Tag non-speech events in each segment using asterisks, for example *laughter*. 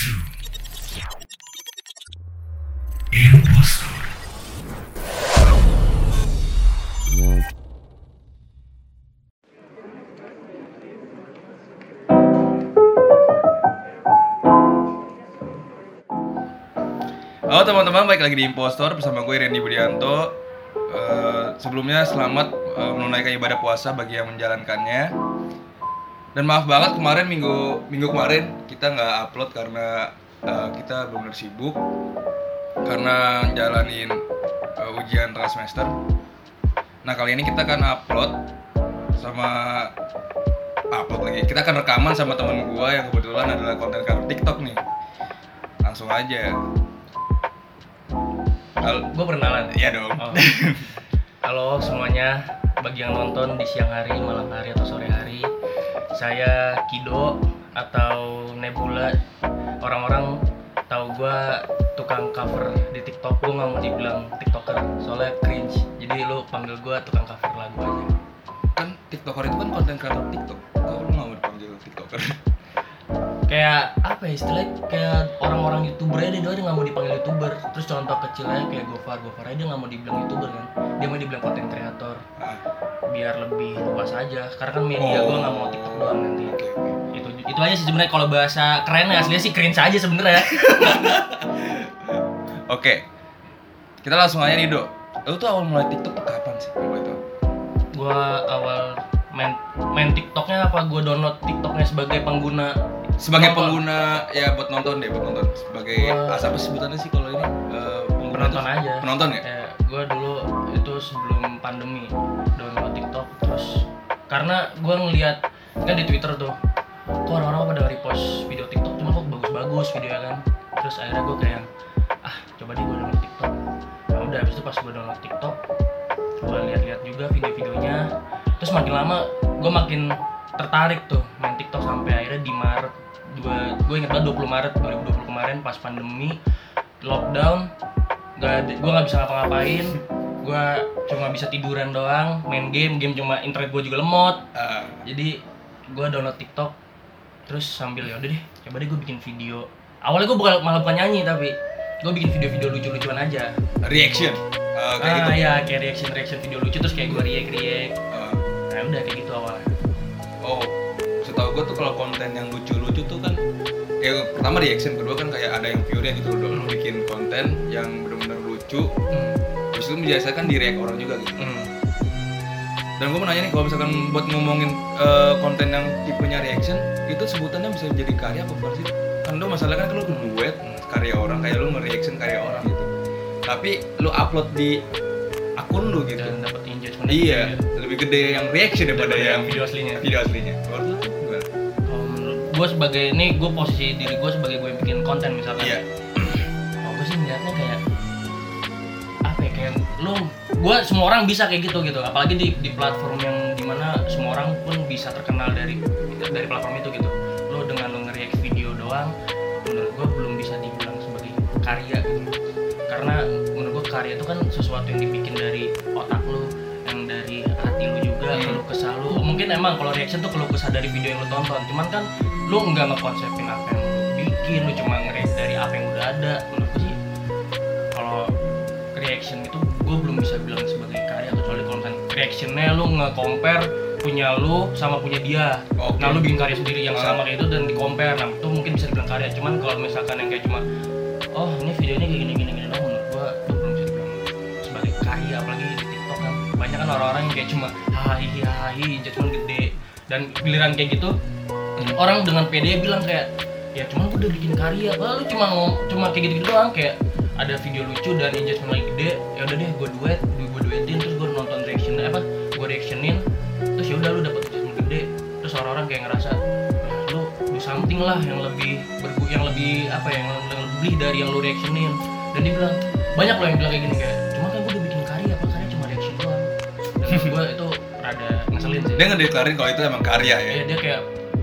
Halo teman-teman, balik lagi di Impostor bersama gue Randy Budianto. Eh, sebelumnya selamat eh, menunaikan ibadah puasa bagi yang menjalankannya. Dan maaf banget kemarin minggu minggu kemarin kita nggak upload karena eh, kita benar sibuk karena jalanin eh, ujian tengah semester. Nah kali ini kita akan upload sama upload lagi. Kita akan rekaman sama teman gue yang kebetulan adalah konten kreator TikTok nih. Langsung aja. Halo, Gue perkenalan. ya dong. Oh. Halo semuanya, bagi yang nonton di siang hari, malam hari atau sore saya Kido atau Nebula. Orang-orang tahu gue tukang cover di TikTok. Gue nggak mau dibilang TikToker, soalnya cringe. Jadi lu panggil gue tukang cover lagu aja. Kan TikToker itu kan konten kreator TikTok. Kok lu nggak mau dipanggil TikToker? Kayak apa ya istilahnya kayak orang-orang youtuber aja dia nggak mau dipanggil youtuber. Terus contoh kecilnya kayak Gofar, Gofar aja dia nggak mau dibilang youtuber kan. Dia mau dibilang konten kreator. Biar lebih luas aja karena kan media Oh. gua nggak mau TikTok doang nanti Oke, oke. itu itu aja sih sebenarnya kalau bahasa kerennya aslinya sih cringe aja sebenarnya *laughs* Oke. Kita langsung aja nih, Dok. Lu tuh awal mulai TikTok tuh kapan sih? Kalau itu? gua awal main main TikToknya apa gua download TikToknya sebagai pengguna Sebagai Nonton. pengguna ya buat nonton deh, buat nonton. Sebagai Gua- apa sebutannya sih kalau ini? Pengguna penonton tuh- aja Penonton ya? Eh, gua dulu itu sebelum pandemi download TikTok terus karena gua ngeliat kan di Twitter tuh kok orang-orang pada repost video TikTok cuma kok bagus-bagus videonya kan terus akhirnya gua kayak ah coba deh gua download TikTok nah udah habis itu pas gua download TikTok gua lihat-lihat juga video-videonya terus makin lama gua makin tertarik tuh main TikTok sampai akhirnya di Maret dua gue inget banget 20 Maret 2020 kemarin pas pandemi lockdown gak gue nggak bisa ngapa-ngapain gue cuma bisa tiduran doang main game game cuma internet gue juga lemot. Ah, jadi gue download TikTok terus sambil ya udah deh coba deh gue bikin video. Awalnya gue bukan malah bukan nyanyi tapi gue bikin video-video lucu-lucuan aja. Reaction. Ah, kayak ah gitu. ya kayak reaction reaction video lucu terus kayak gue react react Ah, nah udah kayak gitu awalnya. Oh, kalau konten yang lucu-lucu tuh kan ya pertama reaction, kedua kan kayak ada yang viewernya gitu lu bikin konten yang benar-benar lucu, hmm. terus itu biasakan di react orang juga gitu. Hmm. Dan gue mau nanya nih kalau misalkan buat ngomongin eh, konten yang tipenya reaction itu sebutannya bisa jadi karya apa sih? Kan lu masalahnya kan lu duet karya orang kayak lu nge-reaction karya orang gitu. Tapi lu upload di akun lu gitu. dan dapat engagement Iya, lebih gede yang reaction daripada Daripada yang yang video aslinya. Video aslinya. Menurut gue sebagai ini gue posisi diri gue sebagai gue yang bikin konten misalkan. Iya. kalau gue sih ngeliatnya kayak apa ya kayak lu gue semua orang bisa kayak gitu gitu. Apalagi di, di platform yang di mana semua orang pun bisa terkenal dari dari platform itu gitu. Lu dengan lu nge-react video doang menurut gue belum bisa dibilang sebagai karya gitu. Karena menurut gue karya itu kan sesuatu yang dibikin dari otak lu yang dari hati lu juga Hmm. keluh kesah lu. Mungkin emang kalau reaction tuh keluh kesah dari video yang lu tonton. Cuman kan lu nggak ngekonsepin apa yang lu bikin lu cuma nge dari apa yang udah ada menurut gue sih. Kalau reaction itu gue belum bisa bilang sebagai karya kecuali kalau misalnya reactionnya lu nge-compare punya lu sama punya dia. Oke. nah lu bikin karya sendiri yang Ah. sama kayak itu dan di-compare. Nah itu mungkin bisa dibilang karya. Cuman kalau misalkan yang kayak cuma oh ini videonya kayak gini gini gini doang menurut gue itu belum bisa dibilang sebagai karya. Apalagi di TikTok kan banyak kan orang-orang yang kayak cuma hahaha hahaha engagement gede. Dan giliran kayak gitu orang dengan pede bilang kayak ya cuman gue udah bikin karya padahal lu cuma ngom cuma kayak gitu, gitu doang kayak ada video lucu dan engagement lagi gede ya udah deh gue duet gue duetin terus gue nonton reaction apa gue reactionin terus ya udah lu dapet engagement gede terus orang-orang kayak ngerasa "Ah, lu do something lah yang lebih bergu yang lebih apa ya yang lebih dari yang lu reactionin. Dan dia bilang banyak loh yang bilang kayak gini kayak cuma kan gue udah bikin karya apa karya cuma reaction doang. Dan gue itu rada ngeselin sih. Dia ngedeklarin kalau itu emang karya ya. ya dia kayak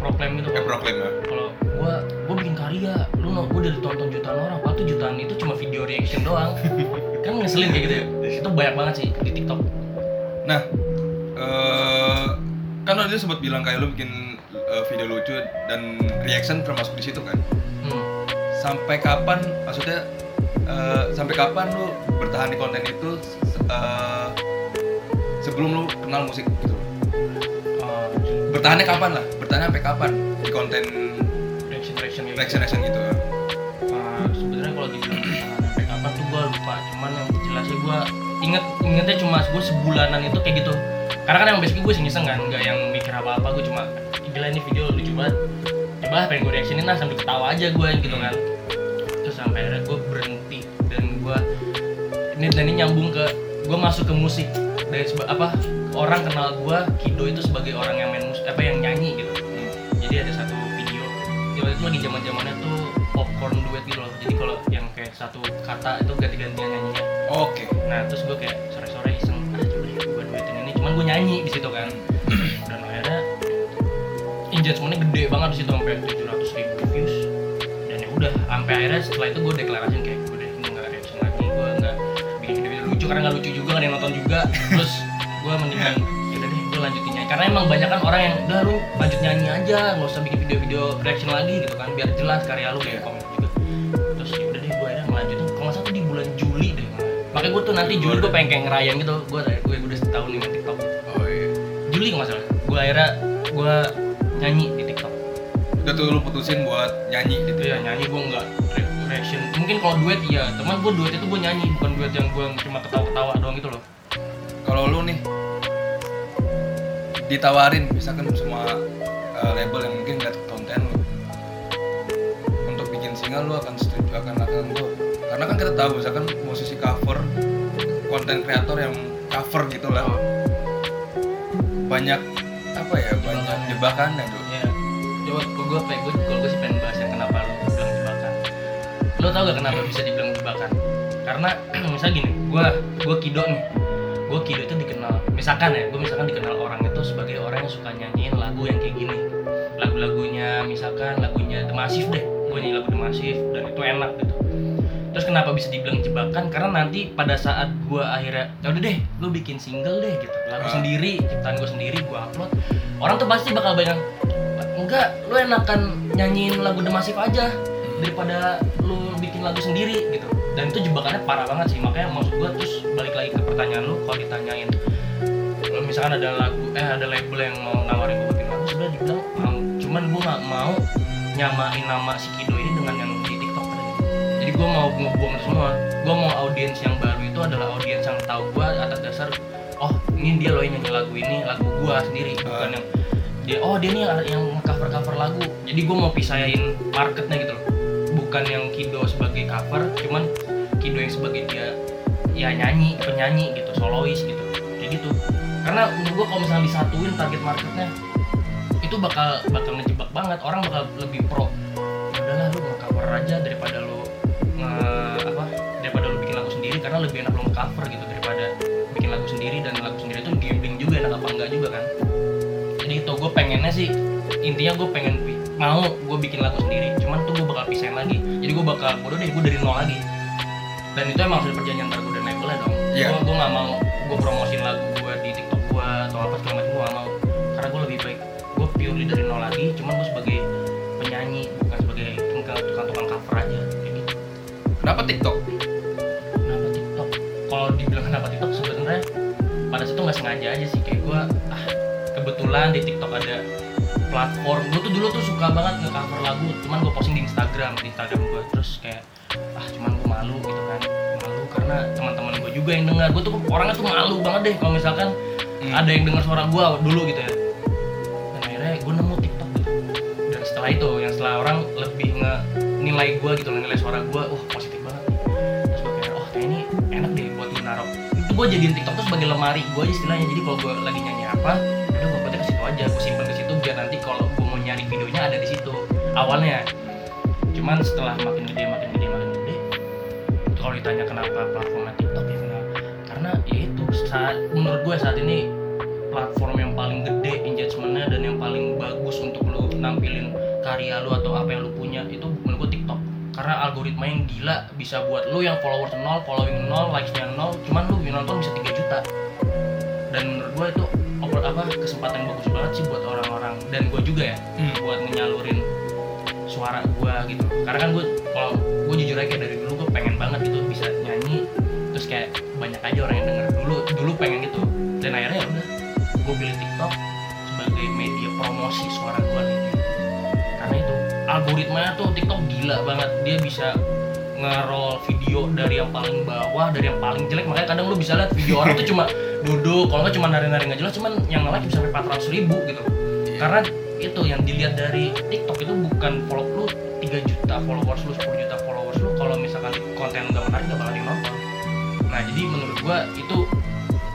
proklaim gitu Kayak kalau proklaim ya. kalau gua gua bikin karya lu no gua udah ditonton jutaan orang. Padahal tuh jutaan itu cuma video reaction doang. *laughs* Kan ngeselin kayak gitu ya? Itu banyak banget sih di TikTok. Nah, eh kan dia sempat bilang kayak lo bikin eh, video lucu dan reaction termasuk di situ kan. hmm. sampai kapan maksudnya eh, sampai kapan lu bertahan di konten itu eh, sebelum lu kenal musik gitu? Oh, bertahannya kapan lah bertahan sampai kapan di konten reaction reaction gitu. reaction reaction gitu Ah, sebenarnya kalau dibilang bertahan sampai kapan tuh gue lupa. Cuman yang jelasnya gue inget ingetnya cuma gue sebulanan itu kayak gitu. Karena kan yang basically gue iseng-iseng kan nggak yang mikir apa-apa. Gue cuma "Ih, gila ini video lucu banget. Coba pengen gue reactionin lah sambil ketawa aja gue gitu kan. Terus sampai akhirnya gue berhenti dan gue ini dan ini nyambung ke gue masuk ke musik. Dari seba- apa orang kenal gue Kido itu sebagai orang yang main musik apa yang nyanyi gitu jadi ada satu video ya waktu itu lagi zaman zamannya tuh popcorn duet gitu loh. Jadi kalau yang kayak satu kata itu ganti-gantian nyanyinya. Oke. Nah terus gue kayak sore-sore iseng ah coba deh gue duetin ini. Cuman gue nyanyi di situ kan. *clears throat* Dan akhirnya engagementnya gede banget di situ sampai 700 ribu views. Dan ya udah sampai akhirnya setelah itu gue deklarasiin kayak gue deh gue nggak reaction lagi gue nggak bikin video-video lucu. Karena nggak lucu juga nggak ada yang nonton juga. *clears throat* Terus gue mendingan lanjutin nyanyi karena emang banyak kan orang yang udah lu lanjut nyanyi aja nggak usah bikin video-video reaction lagi gitu kan. Biar jelas karya lu kayak komen juga terus yaudah deh gue akhirnya ngelanjutin. Kalau nggak salah di bulan Juli deh makanya gue tuh nanti Juli gue pengen kayak ngerayain gitu. Gue gue udah setahun nih TikTok. Oh iya. Juli nggak salah. Gue akhirnya gue nyanyi di TikTok. Udah tuh lu putusin buat nyanyi gitu itu ya nyanyi gue nggak re- reaction. Mungkin kalau duet iya. Teman gue duet itu gue nyanyi bukan duet yang gue cuma ketawa-ketawa doang gitu loh. Kalau lu nih ditawarin misalkan semua uh, label yang mungkin lihat konten lu. Untuk bikin single lu akan setuju akan akan lu karena kan kita tahu misalkan musisi cover konten kreator yang cover gitu lah. Banyak apa ya banyak jebakannya tuh ya coba gue gue pengen gue kalau gue pengen bahas yang kenapa lo bilang jebakan. Lo tau gak kenapa bisa dibilang jebakan? Karena *clears throat* misalnya gini gue gue kido nih. Gue kido itu dikenal misalkan ya gue misalkan dikenal orang itu sebagai orang yang suka nyanyiin lagu yang kayak gini. Lagu-lagunya misalkan lagunya The Massive deh gue nyanyi lagu The Massive dan itu enak gitu. Terus kenapa bisa dibilang jebakan? Karena nanti pada saat gue akhirnya ya udah deh lu bikin single deh gitu. Lagu Ah. sendiri ciptaan gue sendiri gue upload. Orang tuh pasti bakal banyak enggak lu enakan nyanyiin lagu The Massive aja daripada lu bikin lagu sendiri gitu. Dan itu jebakannya parah banget sih makanya maksud gue terus balik lagi ke pertanyaan lu kalau ditanyain misalkan ada lagu eh ada label yang mau nawarin gue bikin lagu sebenarnya dibilang mau. Cuman gue nggak mau nyamain nama si Kido ini dengan yang di TikTok tadi. Jadi gue mau ngebuang semua. Gue mau audiens yang baru itu adalah audiens yang tahu gue atas dasar oh ini dia loh yang nyanyi lagu ini lagu gue sendiri. Bukan yang dia oh dia nih yang, yang cover cover lagu. Jadi gue mau pisahin marketnya gitu loh. Bukan yang Kido sebagai cover cuman Kido yang sebagai dia ya nyanyi penyanyi gitu solois gitu. Kayak gitu karena menurut gue kalau misalnya disatuin target marketnya itu bakal bakal ngejebak banget. Orang bakal lebih pro ya udahlah lu nge-cover aja daripada lu nge apa daripada lu bikin lagu sendiri karena lebih enak lu nge-cover gitu daripada bikin lagu sendiri. Dan lagu sendiri itu gambling juga enak apa enggak juga kan. Jadi itu gue pengennya sih intinya gue pengen mau gue bikin lagu sendiri. Cuman tuh gue bakal pisahin lagi. Jadi gue bakal bodoh deh gue dari nol lagi. Dan itu emang sudah perjanjian antar gue dan labelnya dong. Iya. gue nggak mau gue promosin lagu atau apa segala macam gue gak mau. Karena gue lebih baik gue purely dari nol lagi cuman gue sebagai penyanyi bukan sebagai tukang tukang cover aja kayak gitu. Kenapa TikTok? Kenapa TikTok? Kalau dibilang kenapa TikTok sebenarnya pada situ nggak sengaja aja sih. Kayak gue ah kebetulan di TikTok ada platform. Gue tuh dulu tuh suka banget nge-cover lagu cuman gue posting di Instagram di Instagram gue terus kayak ah cuman gue malu gitu kan. Malu karena teman-teman gue juga yang dengar gue tuh orangnya tuh malu banget deh kalau misalkan Hmm. ada yang dengar suara gue dulu gitu ya. Dan akhirnya gue nemu TikTok gitu. Dan setelah itu yang setelah orang lebih nge nilai gue gitu nilai suara gue wah positif banget. Terus gue kayak oh ini enak deh buat gue naruh itu gue jadiin TikTok tuh sebagai lemari gue aja istilahnya. Jadi kalau gue lagi nyanyi apa udah gue ke situ aja gue simpen ke situ biar nanti kalau gue mau nyari videonya ada di situ awalnya. Cuman setelah makin gede makin gede makin gede kalau ditanya kenapa platformnya TikTok ya kenapa karena ya itu saat menurut gue saat ini platform yang paling gede engagementnya dan yang paling bagus untuk lu nampilin karya lu atau apa yang lu punya itu menurut gue TikTok. Karena algoritma yang gila bisa buat lu yang followers nol, following nol, likesnya nol, cuman lu yang nonton bisa 3 juta. Dan menurut gue itu apa kesempatan bagus banget sih buat orang-orang. Dan gue juga ya Hmm. buat nyalurin suara gue gitu. Karena kan gue kalau gue jujur aja dari dulu gue pengen banget gitu bisa nyanyi terus kayak banyak aja orang yang denger. Dulu dulu pengen gitu dan akhirnya ya udah gue pilih TikTok sebagai media promosi suara gue nih. Karena itu algoritmanya tuh TikTok gila banget. Dia bisa nge-roll video dari yang paling bawah dari yang paling jelek. Makanya kadang lu bisa lihat video orang tuh cuma duduk. Kalau nggak cuma nari-nari nggak jelas cuman yang like bisa sampai 400 ribu gitu. Karena itu yang dilihat dari TikTok itu bukan follow lu 3 juta followers lu 10 juta jadi menurut gua itu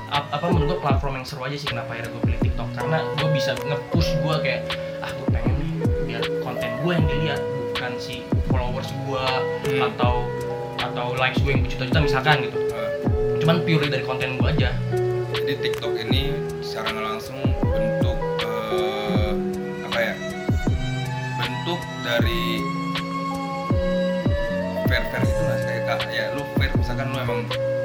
ap- apa menurut gua platform yang seru aja sih kenapa akhirnya gue pilih TikTok. Karena gue bisa nge-push gue kayak ah gue pengen nih biar konten gue yang dilihat bukan si followers gue Hmm. atau atau likes gue yang berjuta-juta misalkan gitu. Eh, cuman purely dari konten gue aja. Jadi TikTok ini secara nggak langsung bentuk eh, apa ya bentuk dari fair fair itu lah kayak kak ya lu fair misalkan lu emang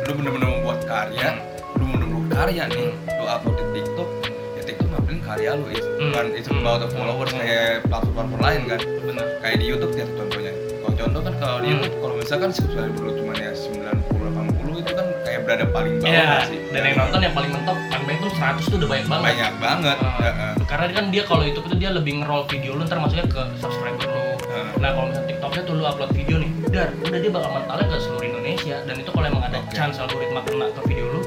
lu bener-bener membuat karya lu bener-bener karya nih lu upload di TikTok ya TikTok ngapain karya lu Hmm. bukan Hmm. about the followers Hmm. kayak platform-platform lain kan bener kayak di YouTube ya contohnya kalau contoh kan kalau di Hmm. YouTube kalau misalkan subscriber lu cuma ya 90 80 itu kan kayak berada paling bawah nggak sih dan yang nonton yang paling mentok banyak tuh 100 tuh udah banyak banget banyak banget Uh, eh. karena kan dia kalau YouTube itu dia lebih nge-roll video lu ntar masuknya ke subscriber lu Eh. nah kalau misalnya TikToknya tuh lu upload video nih dar udah dia bakal mentalnya ke seluruh Indonesia dan itu kalau emang ada Oke. chance algoritma kena ke video lu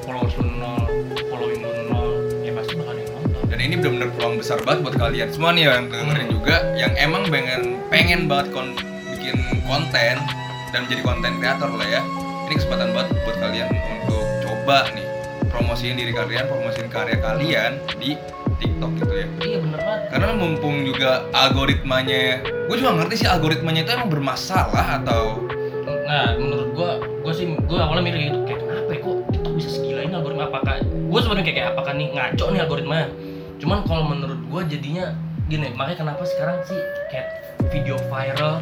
followers lu nol following lu nol ya pasti bakal ada yang nonton dan ini benar-benar peluang besar banget buat kalian semua nih yang dengerin Hmm. juga yang emang pengen pengen banget kon- bikin konten dan menjadi konten kreator lah ya ini kesempatan banget buat kalian untuk coba nih promosiin diri kalian promosiin karya kalian di TikTok gitu ya. Iya bener banget. Karena mumpung juga algoritmanya gue juga ngerti sih algoritmanya itu emang bermasalah atau nah menurut gua gua sih gua awalnya mikir gitu kayak kenapa ya kok TikTok bisa segila ini algoritma? Apakah gua sebenarnya kayak, kayak apakah nih ngaco nih algoritmanya cuman kalau menurut gua jadinya gini makanya kenapa sekarang sih kayak video viral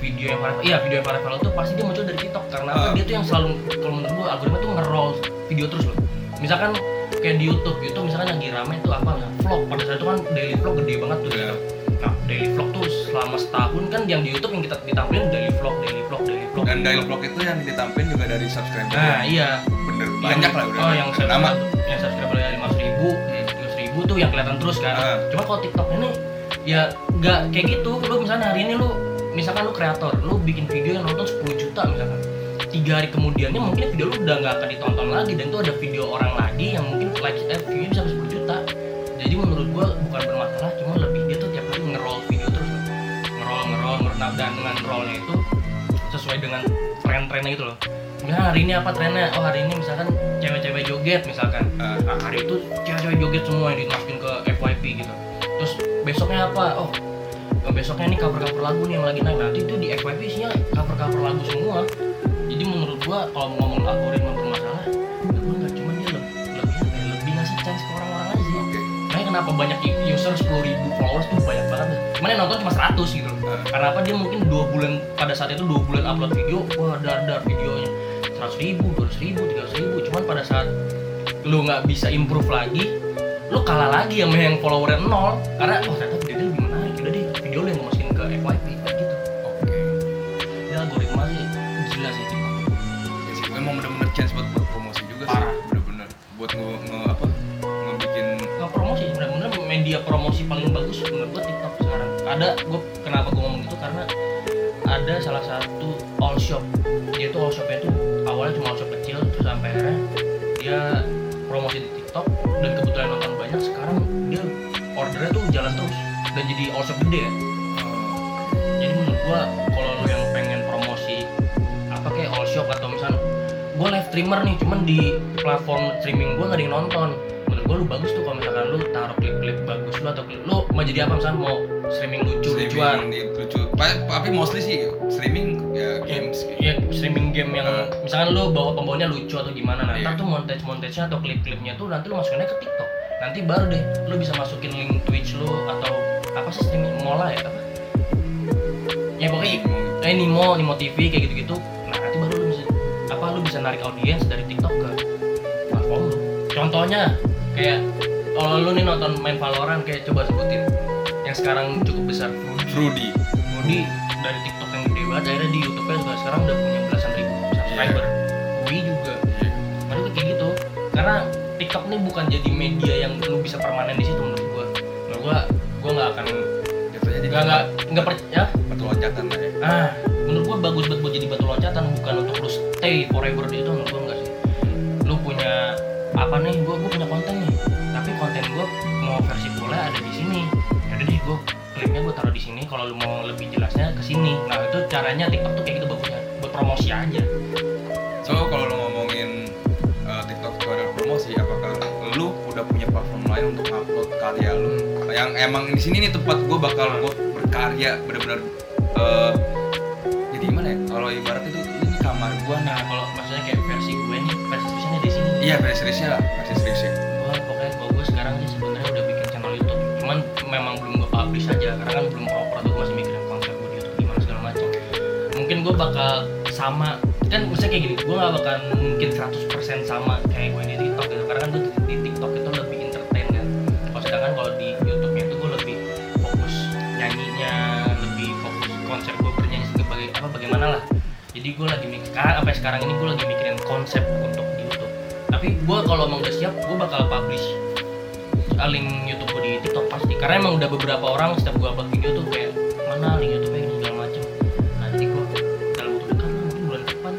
video yang viral iya video yang viral itu pasti dia muncul dari TikTok. Karena apa? Ah. dia tuh yang selalu kalau menurut gua algoritma tuh nge-roll video terus loh misalkan kayak di YouTube YouTube misalkan lagi rame tuh apa ya vlog. Pada saat itu kan daily vlog gede banget tuh gitu. nah daily vlog tuh selama setahun kan yang di YouTube yang kita ditampilin daily vlog daily vlog daily vlog. Dan dialog vlog itu yang ditampilin juga dari subscriber nah iya. Bener banyak lah udah. oh yang nama yang subscriber lima ribu Hmm. ribu tuh yang kelihatan terus kan. Ah. cuma kalau TikTok ini ya nggak kayak gitu. Lu misalnya hari ini lu misalkan lu kreator lu bikin video yang nonton 10 juta misalkan tiga hari kemudiannya mungkin video lu udah nggak akan ditonton lagi dan itu ada video orang lagi yang mungkin like eh, view bisa sampai 10 juta. Jadi menurut gua bukan bermasalah cuma lebih dia tuh tiap hari nge-roll video terus nge-roll nge-roll Nah, dan dengan rollnya itu sesuai dengan tren-trennya gitu loh. Misalnya hari ini apa trennya? Oh hari ini misalkan cewek-cewek joget misalkan. Nah hari itu cewek-cewek joget semua yang dimasukin ke FYP gitu. Terus besoknya apa? Oh besoknya ini cover-cover lagu nih yang lagi naik. Nanti itu di FYP isinya cover-cover lagu semua jadi menurut gua kalau mau ngomong algoritma bermasalah ya gua nggak cuma dia lebih lebih lebih ngasih chance ke orang-orang aja. Sih oke. Makanya kenapa banyak user 10.000 ribu followers tuh banyak banget cuman yang nonton cuma 100 gitu loh. Ah. karena apa? Dia mungkin dua bulan pada saat itu dua bulan upload video wah dar dar videonya. 100 ribu 200 ribu 300 ribu. Cuman pada saat lu nggak bisa improve lagi lu kalah lagi sama yang followernya nol. Karena oh ternyata promosi paling bagus menurut gua TikTok sekarang. Ada gua kenapa gua ngomong gitu? Karena ada salah satu all shop. Dia tuh all shopnya tuh awalnya cuma all shop kecil terus sampai akhirnya dia promosi di TikTok dan kebetulan nonton banyak. Sekarang dia ordernya tuh jalan terus dan jadi all shop gede. Ya jadi menurut gua kalau lu yang pengen promosi apa kayak all shop atau misal gua live streamer nih cuman di platform streaming gua nggak ada yang nonton gua lu bagus tuh kalau misalkan lu taruh klip-klip bagus lu atau klip lu mau jadi apa? Misalnya mau streaming lucu lucuan. streaming di lucu. Tapi mostly sih streaming ya games gitu. ya streaming game yang Uh. misalkan lu bawa pembawanya lucu atau gimana. Nah Iya. ntar tuh montage montage atau klip-klipnya tuh nanti lu masukinnya ke TikTok. Nanti baru deh lu bisa masukin link Twitch lu atau apa sih streaming Mola ya apa? Ya pokoknya eh Nimo Nimo TV kayak gitu-gitu. Nah nanti baru lu bisa apa lu bisa narik audiens dari TikTok ke platform lu. Contohnya kayak kalau lu nih nonton main Valorant kayak coba sebutin yang sekarang cukup besar. Fruity. Fruity dari TikTok yang gede banget akhirnya di YouTube-nya juga sekarang udah punya belasan ribu subscriber. Wii juga. Iya. menurut gue kayak gitu. Karena TikTok ini bukan jadi media yang lu bisa permanen di situ menurut gua. Menurut gua gua nggak akan Jatuhnya jadi nggak nggak nggak per ya? Batu loncatan lah ya. ah menurut gua bagus banget buat jadi batu loncatan bukan untuk lu stay forever di itu menurut gua enggak sih. Lu punya apa nih? Gua gua punya konten mau versi full ada di sini. Ada deh gua klipnya gua taruh di sini. Kalau lu mau lebih jelasnya ke sini. Nah itu caranya TikTok tuh kayak gitu bagusnya buat promosi aja. So kalau lo ngomongin uh, TikTok itu adalah promosi, apakah lu udah punya platform lain untuk upload karya lu? Yang emang di sini nih tempat gue bakal gue berkarya bener-bener. uh, jadi gimana ya? Kalau ibarat itu ini kamar gue nah kalau maksudnya kayak versi gue nih versi spesialnya di sini. Iya versi seriesnya lah, versi memang belum gue publish aja karena kan belum proper tuh masih mikirin konsep gue di gimana segala macam mungkin gue bakal sama kan misalnya kayak gini gue gak bakal mungkin 100% sama kayak gue di TikTok gitu karena kan gue di, TikTok itu lebih entertain kan. Kalau sedangkan kalau di YouTube nya itu gue lebih fokus nyanyinya lebih fokus konsep gue bernyanyi sebagai apa bagaimana lah. Jadi gue lagi mikir sampai sekarang ini gue lagi mikirin konsep untuk di YouTube. Tapi gue kalau emang udah siap gue bakal publish link YouTube gue di TikTok pasti. Karena emang udah beberapa orang setiap gue upload video tuh kayak mana link YouTube nya segala macem. Nah jadi gue dalam waktu dekat bulan depan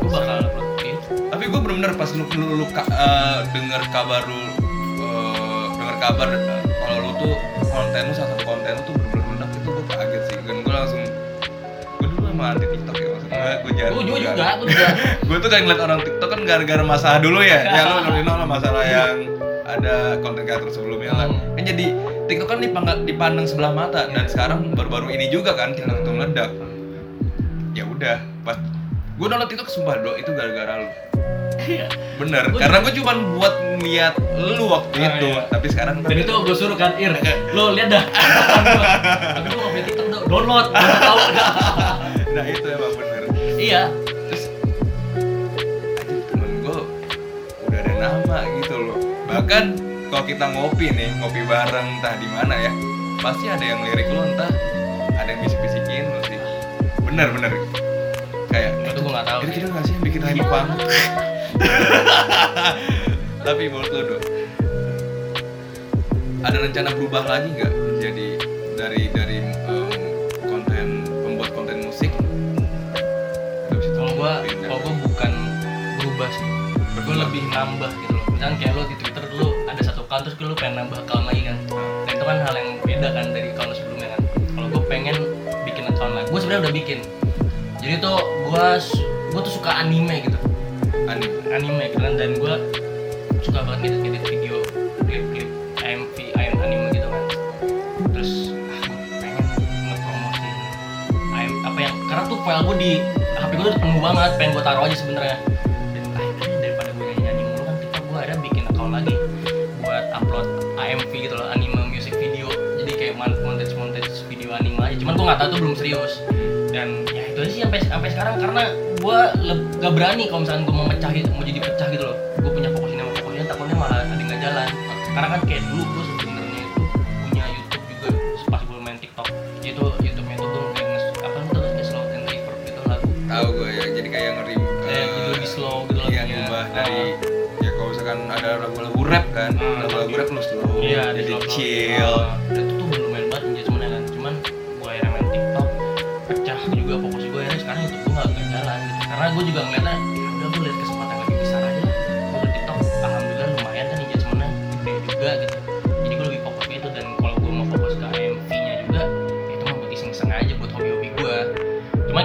gue bakal upload video. Tapi gue bener-bener pas lu lu, lu uh, denger kabar lu uh, denger kabar uh, kalau lu tuh konten lu salah satu konten lu tuh bener-bener itu gue kaget sih. Dan gue langsung gue dulu emang anti TikTok ya maksudnya? Gue jarang gue juga juga. gue juga. Gue *laughs* tuh kan ngeliat orang TikTok kan gara-gara masalah dulu ya. Ya lu *laughs* Nurino lah masalah yang ada konten kreator sebelumnya lah. Hmm. kan jadi TikTok kan dipandang, dipandang sebelah mata. Dan sekarang baru-baru ini juga kan TikTok itu meledak. Ya udah pas gue download TikTok sumpah do itu gara-gara lu. Iya. bener karena gue cuma buat lihat lu waktu Ah, itu. iya. tapi sekarang dan itu gue suruh kan Ir *laughs* lo lihat dah. Nggak punya TikTok do- download tahu. Nah itu emang bener. Iya bahkan kalau kita ngopi nih ngopi bareng entah di mana ya pasti ada yang lirik lu entah ada yang bisik-bisikin lu sih. Bener bener. Kayak itu gue nggak tahu kira-kira nggak sih yang bikin hype banget? *laughs* Tapi menurut lu dong ada rencana berubah lagi nggak jadi dari dari em, konten pembuat konten musik? Kalau pindah. kalau gue bukan berubah sih. Gue Berubah. lebih nambah gitu loh. Misalnya kayak lo di Twitter account terus pengen nambah account lagi kan. Dan itu kan hal yang beda kan dari account lu sebelumnya kan. Kalau gue pengen bikin account lagi gue sebenarnya udah bikin. Jadi tuh gue gue tuh suka anime gitu. Aneh anime gitu kan dan gue suka banget ngedit ngedit video klip-klip AMV AM anime gitu kan. Terus ah pengen ngepromosin apa yang karena tuh file gue di HP gue tuh penuh banget pengen gue taruh aja sebenarnya nggak tahu tuh belum serius dan ya itu aja sih sampai sampai sekarang karena gue gak berani kalau misalnya gue mau mecah gitu mau jadi pecah gitu loh gue punya fokus ini sama fokus ini takutnya malah ada yang nggak jalan karena kan kayak dulu gue sebenarnya itu punya YouTube juga pas gue main TikTok itu YouTube itu gue kayak apa sih, kayak slow and reverb gitu lagu tahu gue ya jadi kayak ngeri Kayak eh, jadi lebih slow gitu lagunya. ngubah Ah. dari ya kalau misalkan ada lagu-lagu rap kan Ah, lagu-lagu gitu. rap lu slow Iya, di jadi slow-slow. chill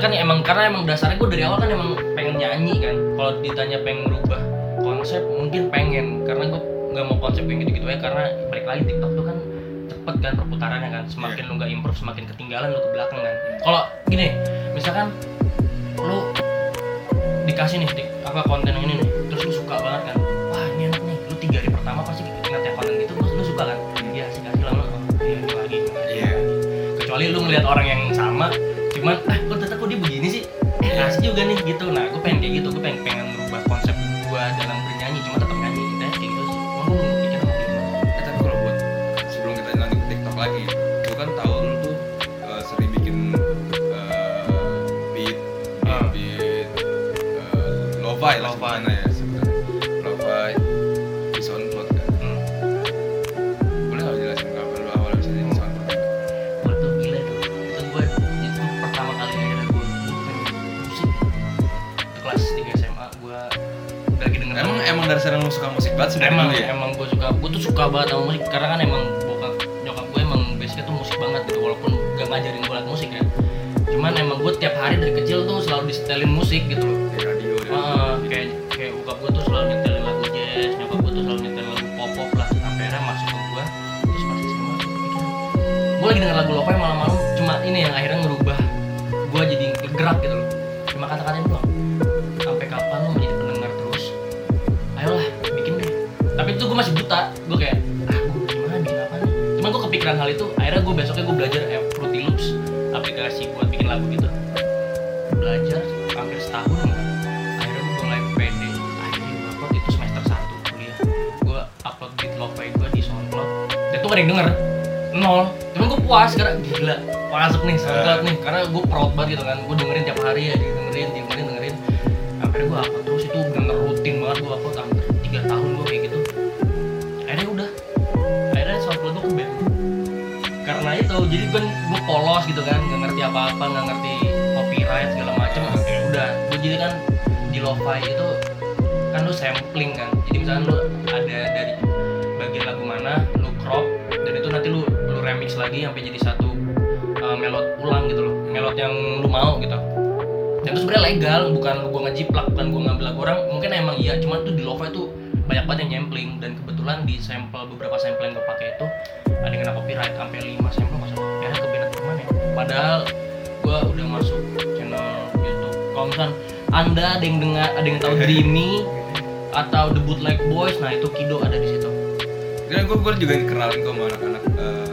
Kan emang karena emang dasarnya gue dari awal kan emang pengen nyanyi kan. Kalau ditanya pengen merubah konsep mungkin pengen. Karena gue nggak mau konsep yang gitu-gitu aja karena balik lagi TikTok tuh kan cepet kan perputarannya kan. Semakin lu nggak improve semakin ketinggalan lu ke belakang kan. Kalau gini misalkan lu dikasih nih tik- apa konten yang ini nih terus lu suka banget kan. Wah ini enak nih. Lu tiga hari pertama pasti ingat ya konten gitu lu, lu suka kan? Iya sih kasih lama oh, ini lagi ini lagi, Iya. lagi. kecuali lu ngeliat orang yang sama cuman ah gitu nah gue pengen kayak gitu gue pengen Sana lu suka musik banget sebenarnya emang ya? emang gue suka gue tuh suka banget sama musik. Karena kan emang bokap nyokap gue emang basicnya tuh musik banget gitu walaupun gak ngajarin gue musik ya. Cuman emang gue tiap hari dari kecil tuh selalu disetelin musik gitu loh. Di radio Ah, kayak kayak bokap gue tuh selalu nyetelin lagu jazz nyokap gue tuh selalu nyetelin lagu pop pop lah. Sampai akhirnya masuk ke gue terus pas SMA gue lagi denger lagu lo-fi malam-malam cuma ini yang akhirnya ngerubah kepikiran hal itu akhirnya gue besoknya gue belajar eh, Fruity Loops aplikasi buat bikin lagu gitu. Belajar hampir setahun enggak akhirnya gue mulai pede. Akhirnya gue upload itu semester 1 kuliah. Gue upload beat lo-fi gue di SoundCloud. Dan tuh gak ada yang denger. Nol. Cuman gue puas karena gila. Masuk nih SoundCloud nih. Karena gue proud banget gitu kan. Gue dengerin tiap hari ya dengerin dengerin dengerin. Akhirnya gue upload terus. Itu bener rutin banget gue upload hampir 3 tahun karena itu jadi gue gue polos gitu kan nggak ngerti apa apa nggak ngerti copyright segala macem. Ya udah gue jadi kan di lo-fi itu kan lu sampling kan. Jadi misalnya lu ada dari bagian lagu mana lu crop dan itu nanti lu lu remix lagi sampai jadi satu uh, melod ulang gitu loh. Melod yang lu mau gitu. Dan itu sebenarnya legal bukan gua ngejiplak bukan gua ngambil lagu orang. Mungkin emang iya cuman tuh di lo-fi tuh banyak banget yang nyampling. Dan kebetulan di sampel beberapa sampel yang gue pakai itu ada yang kena copyright sampai 5 sampel padahal gue udah masuk channel YouTube. Kalau misal anda ada yang dengar ada yang tahu Dreamy atau The Bootleg Boys nah itu Kido ada di situ. Dan gue juga kenalin kok sama anak-anak eh,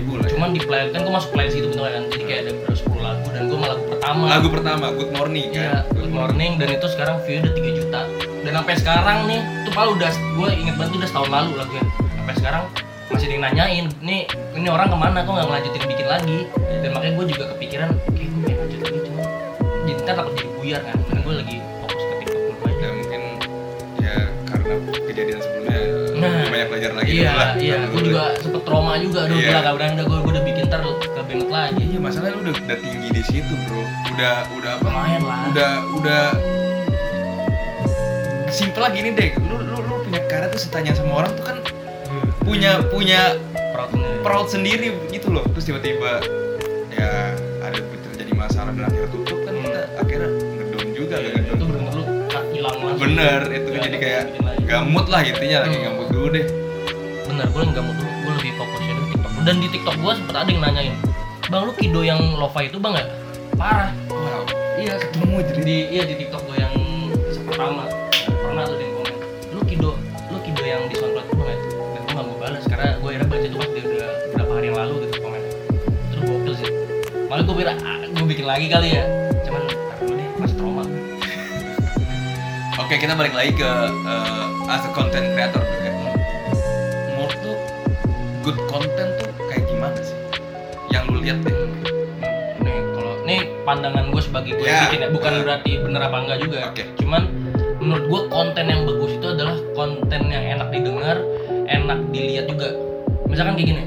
ribu lah. Ya. cuman di playlist kan gue masuk playlist itu bentuknya kan jadi kayak ada berapa 10 lagu dan gue malah lagu pertama Lagu pertama Good Morning Iya, kan. Good Morning dan itu sekarang view udah 3 juta. Dan sampai sekarang nih, itu paling udah gue inget banget tuh udah setahun lalu lagunya. Sampai sekarang masih ada yang nanyain, nih ini orang ke mana kok nggak ngelanjutin bikin lagi? Dan makanya gue juga kepikiran, kayak gue pengen lanjut lagi cuma jadi takut jadi buyar kan. Dan gue lagi lagi iya, dulu lah. iya, Dulu gue deh. juga sempet trauma juga, aduh Iya. berani udah gue udah bikin ntar ke Bennett lagi. Iya masalahnya lu udah, udah tinggi di situ bro. Udah udah apa? Lumayan lah. Udah udah simpel lagi nih deh. Lu lu lu punya karya tuh setanya sama orang tuh kan punya punya Proud proud sendiri gitu loh. Terus tiba-tiba ya ada terjadi masalah dan akhirnya tutup kan kita akhirnya ngedown juga Iya, gak itu bener-bener lu ah, hilang langsung. Bener itu kan jadi kayak gamut lah intinya lagi Hmm. gamut dulu deh. Bener gue nggak mau dulu gue lebih fokusnya di TikTok. Dan di TikTok gue sempet ada yang nanyain bang lu kido yang lo-fi itu bang ya? Parah Wow. iya Ketemu jadi di iya di TikTok gue yang pertama pernah tuh di komen lu kido lu kido yang di SoundCloud itu bang ya? Dan gue nggak gue balas karena gue akhirnya baca itu pas dia udah beberapa hari yang lalu gitu komennya. Terus gokil sih. Malah gue kira ah, gue bikin lagi kali ya. Cuman deh masih trauma. Oke kita balik lagi ke eh, as a content creator good content tuh kayak gimana sih? Yang lu lihat deh. nih kalau nih pandangan gue sebagai gue Ya. yang bikin ya bukan Uh. berarti bener apa enggak juga Oke. cuman menurut gue konten yang bagus itu adalah konten yang enak didengar enak dilihat juga misalkan kayak gini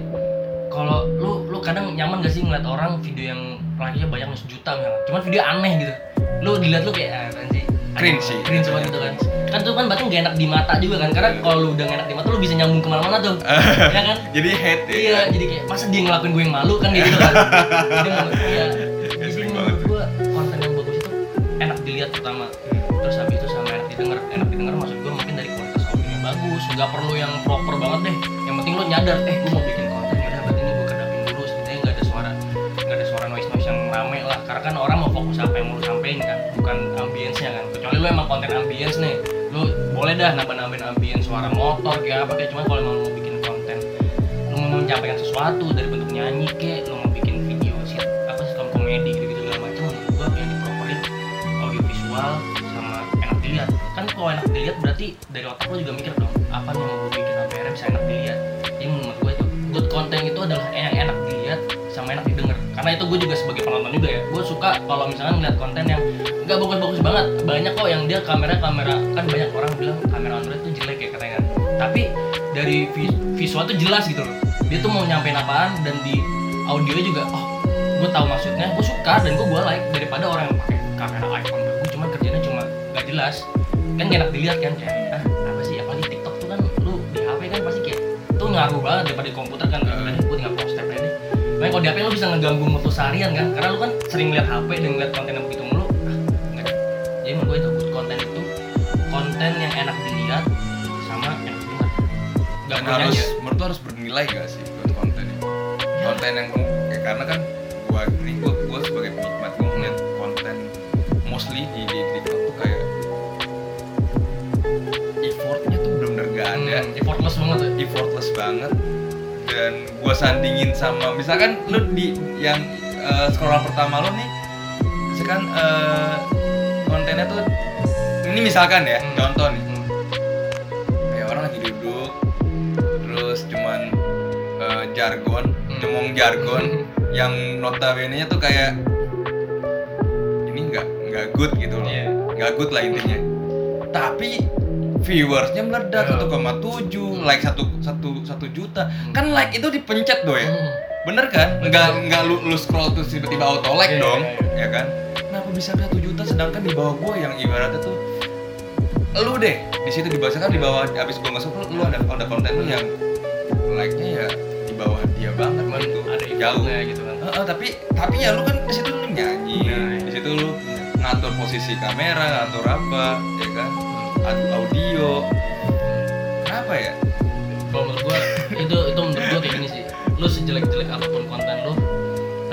kalau lu lu kadang nyaman gak sih ngeliat orang video yang like-nya banyak sejuta misalkan cuman video aneh gitu lu dilihat lu kayak ah, sih Cringe sih. cringe banget gitu kan kan itu kan berarti gak enak di mata juga kan karena Iya. kalau lu udah gak enak di mata lu bisa nyambung ke mana-mana tuh *laughs* ya kan Jadi hate ya. Iya, kan? jadi kayak masa dia ngelakuin gue yang malu kan gitu kan. Iya. Jadi menurut gue konten yang bagus itu enak dilihat pertama. Terus habis itu sama enak didengar. Enak didengar maksud gue mungkin dari kualitas audionya bagus. Gak perlu yang proper banget deh. Yang penting lo nyadar, eh gue mau bikin konten ya berarti ini gue kedapin dulu. Sebenarnya nggak ada suara nggak ada suara noise noise yang rame lah. Karena kan orang mau fokus apa yang mau lo sampein kan, bukan ambience-nya kan. Kecuali lo emang konten ambience nih, lu boleh dah nambah nambahin ambience suara motor kayak apa kayak cuman kalau lu mau bikin konten lu mau menyampaikan sesuatu dari bentuk nyanyi kayak lu mau bikin video sih apa sih komedi gitu gitu segala macam menurut gua yang diproperin audio visual sama enak dilihat. Kan kalau enak dilihat berarti dari otak lu juga mikir dong apa yang mau bikin sampai akhirnya bisa enak dilihat? Jadi menurut gua itu good content itu adalah yang enak dilihat sama enak karena itu gue juga sebagai penonton juga ya gue suka kalau misalnya ngeliat konten yang nggak bagus-bagus banget. Banyak kok yang dia kamera kamera kan banyak orang bilang kamera Android tuh jelek ya katanya kan. Tapi dari vi- visual tuh jelas gitu loh. Dia tuh mau nyampein apaan dan di audio juga oh gue tahu maksudnya gue suka dan gue gue like daripada orang yang pakai kamera iPhone. Bagus cuman kerjanya cuma nggak jelas. Kan gak enak dilihat kan kayak ah apa sih apalagi TikTok tuh kan lu di HP kan pasti kayak tuh ngaruh banget daripada di komputer kan Hmm. Makanya kalau di HP lu bisa ngeganggu mood lu seharian kan? Karena lu kan sering lihat HP dan ngeliat konten yang begitu mulu. Ah, enggak. Deh. Jadi menurut gue itu good konten itu Konten yang enak dilihat sama enak didengar. Gak dan harus nyanyi menurut lu harus bernilai gak sih buat konten ini? Konten yang kayak karena kan gua ini gua, gua sebagai penikmat gua ngeliat konten mostly di, di TikTok tuh kayak effortnya tuh bener-bener gak ada. Hmm, effortless banget tuh effortless banget dan gua sandingin sama misalkan lu di yang eh, scroll pertama lu nih misalkan eh, kontennya tuh ini misalkan ya Hmm. contoh nih Hmm. kayak orang lagi duduk terus cuman eh, jargon Hmm. ngomong jargon yang notabene nya tuh kayak ini nggak nggak good gitu loh Iya. nggak good lah intinya tapi viewersnya meledak Iya. 1,7 like satu satu satu juta. Hmm. kan like itu dipencet doy Hmm. bener kan? Nggak nggak lu, lu scroll terus tiba-tiba auto like Iya, dong iya, ya kan? Kenapa bisa satu juta? Sedangkan di bawah gua yang ibaratnya tuh lu deh di situ di kan di bawah abis gua nge lu ada ada konten lu yang like nya ya di bawah dia banget Cuman gitu. ada jauh. effortnya gitu kan. Heeh, tapi tapi ya lu kan di situ lu nyanyi Nah, di situ lu ngatur posisi kamera ngatur apa ya kan? Hmm. Audio. Kenapa ya? Kalau menurut gua itu itu menurut gua kayak gini sih. Lu sejelek-jelek apa pun konten lu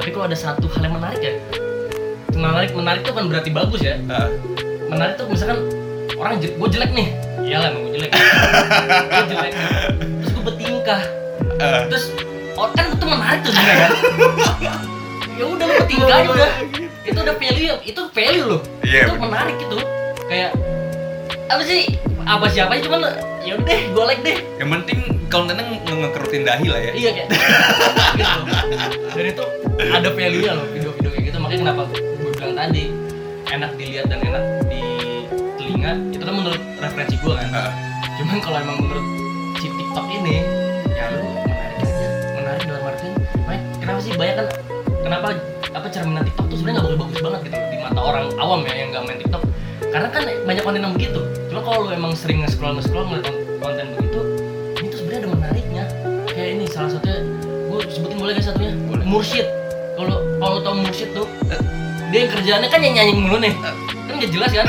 tapi kalau ada satu hal yang menarik ya? Menarik menarik tuh kan berarti bagus ya. Ah, menarik tuh misalkan orang je gue jelek nih. Iyalah emang gue jelek. Gue jelek. Terus gue bertingkah. Ah. terus oh, kan itu menarik tuh sebenarnya kan. Ya udah lu bertingkah aja udah. Itu udah value itu value loh Iya, itu bener. menarik gitu kayak apa sih? Apa siapa aja cuman ya udah deh gue like deh. Yang penting kontennya nge ngekerutin dahi lah ya. Iya kayak gitu. *laughs* Dan itu ada value nya loh video-video kayak gitu. Makanya kenapa gue bilang tadi enak dilihat dan enak di telinga itu kan menurut referensi gue kan. Ah, cuman kalau emang menurut si TikTok ini ya lu menarik aja. Menarik dalam artian makanya kenapa sih? Banyak kan kenapa apa cerminan TikTok tuh sebenarnya nggak bagus-bagus banget gitu di mata orang awam ya yang nggak main TikTok karena kan banyak konten yang begitu. Cuma kalau lu emang sering nge-scroll nge-scroll ngeliat konten begitu ini tuh sebenarnya ada menariknya. Kayak ini salah satunya gue sebutin boleh gak satunya? Boleh. Mursyid kalau kalau tau Mursyid tuh dia yang kerjaannya kan yang nyanyi mulu nih. Kan gak jelas kan?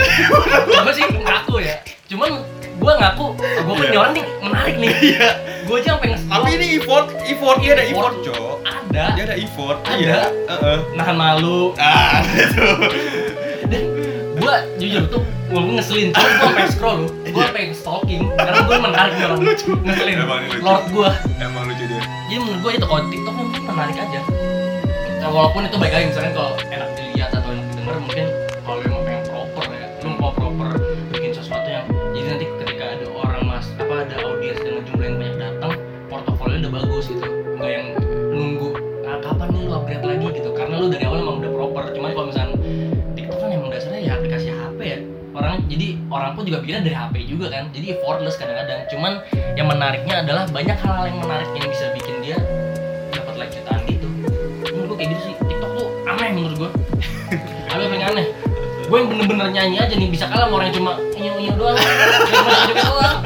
Gue sih ngaku ya. Cuman gue ngaku gue kan Iya. orang nih menarik nih. Gue aja sampai nge tapi ini effort effort dia ada effort cok. ada. Dia ada effort Ada. iya. Heeh. nahan malu. Ah *laughs* itu gue jujur tuh gue ngeselin. Cuma gue sampai scroll lu gue sampai stalking. Karena gue menarik nih orang ngeselin. Emang ini lucu. lord gue emang lucu dia. Jadi menurut gue itu kalau TikTok mungkin menarik aja. Nah, walaupun itu baik lagi misalnya kalau enak dilihat pun juga bikinnya dari HP juga kan jadi effortless kadang-kadang. Cuman yang menariknya adalah banyak hal-hal yang menarik yang bisa bikin dia dapat like jutaan gitu. Menurut gue kayak gitu sih. TikTok tuh aneh menurut gue ada yang *laughs* aneh. Gue yang bener-bener nyanyi aja nih bisa kalah sama orang yang cuma inyo inyo doang. Cuma joget doang.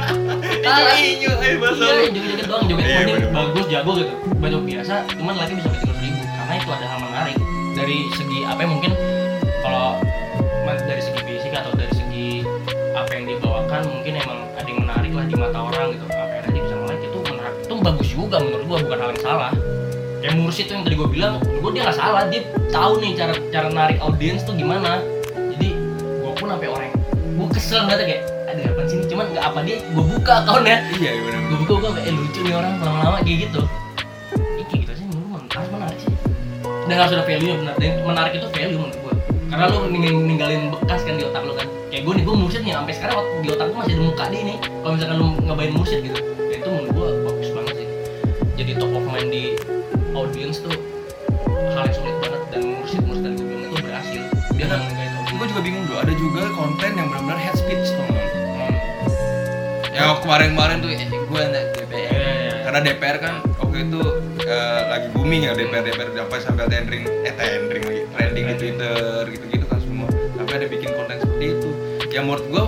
Kalah. Inyo eh bahasa iya joget-joget doang. Joget Iya, bagus jago gitu. Banyak biasa cuman like bisa sampai tiga ribu. Karena itu ada hal menarik dari segi apa ya mungkin kalau dari segi fisik atau dari yang dibawakan mungkin emang ada yang menarik lah di mata orang gitu. Apa yang dia bisa nge-like itu menarik. Itu bagus juga menurut gua bukan hal yang salah. Kayak Mursyid tuh yang tadi gua bilang gua dia nggak salah. Dia tahu nih cara cara narik audiens tuh gimana. Jadi gua pun sampai orang gua kesel ngeliatnya kayak ada apa sih ini cuman nggak apa dia gue buka akunnya iya iya benar gue buka gue eh lucu nih orang lama-lama kayak gitu. Ih, kayak gitu sih menurut menarik menarik sih. Dan harus ada value nya benar. Dan menarik itu value menurut gue karena lu ning- ninggalin bekas kan di otak lu kan kayak gue nih gue mursyid nih sampai sekarang ot- di otak gue masih ada muka dia nih. Kalau misalkan lu ngabain mursyid gitu ya itu menurut gue bagus banget sih. Jadi top of mind di audience tuh hal yang sulit banget dan mursyid mursyid dan gue bilang itu berhasil dia Iya. nggak nggak itu gue juga bingung bro ada juga konten yang benar-benar head speech tuh Hmm. ya kemarin-kemarin tuh eh, gue anak DPR Iya, iya. karena DPR kan waktu itu eh, lagi booming ya DPR DPR sampai sampai trending eh trending lagi trending di Twitter gitu-gitu kan sampai ada bikin konten seperti itu. Yang menurut gue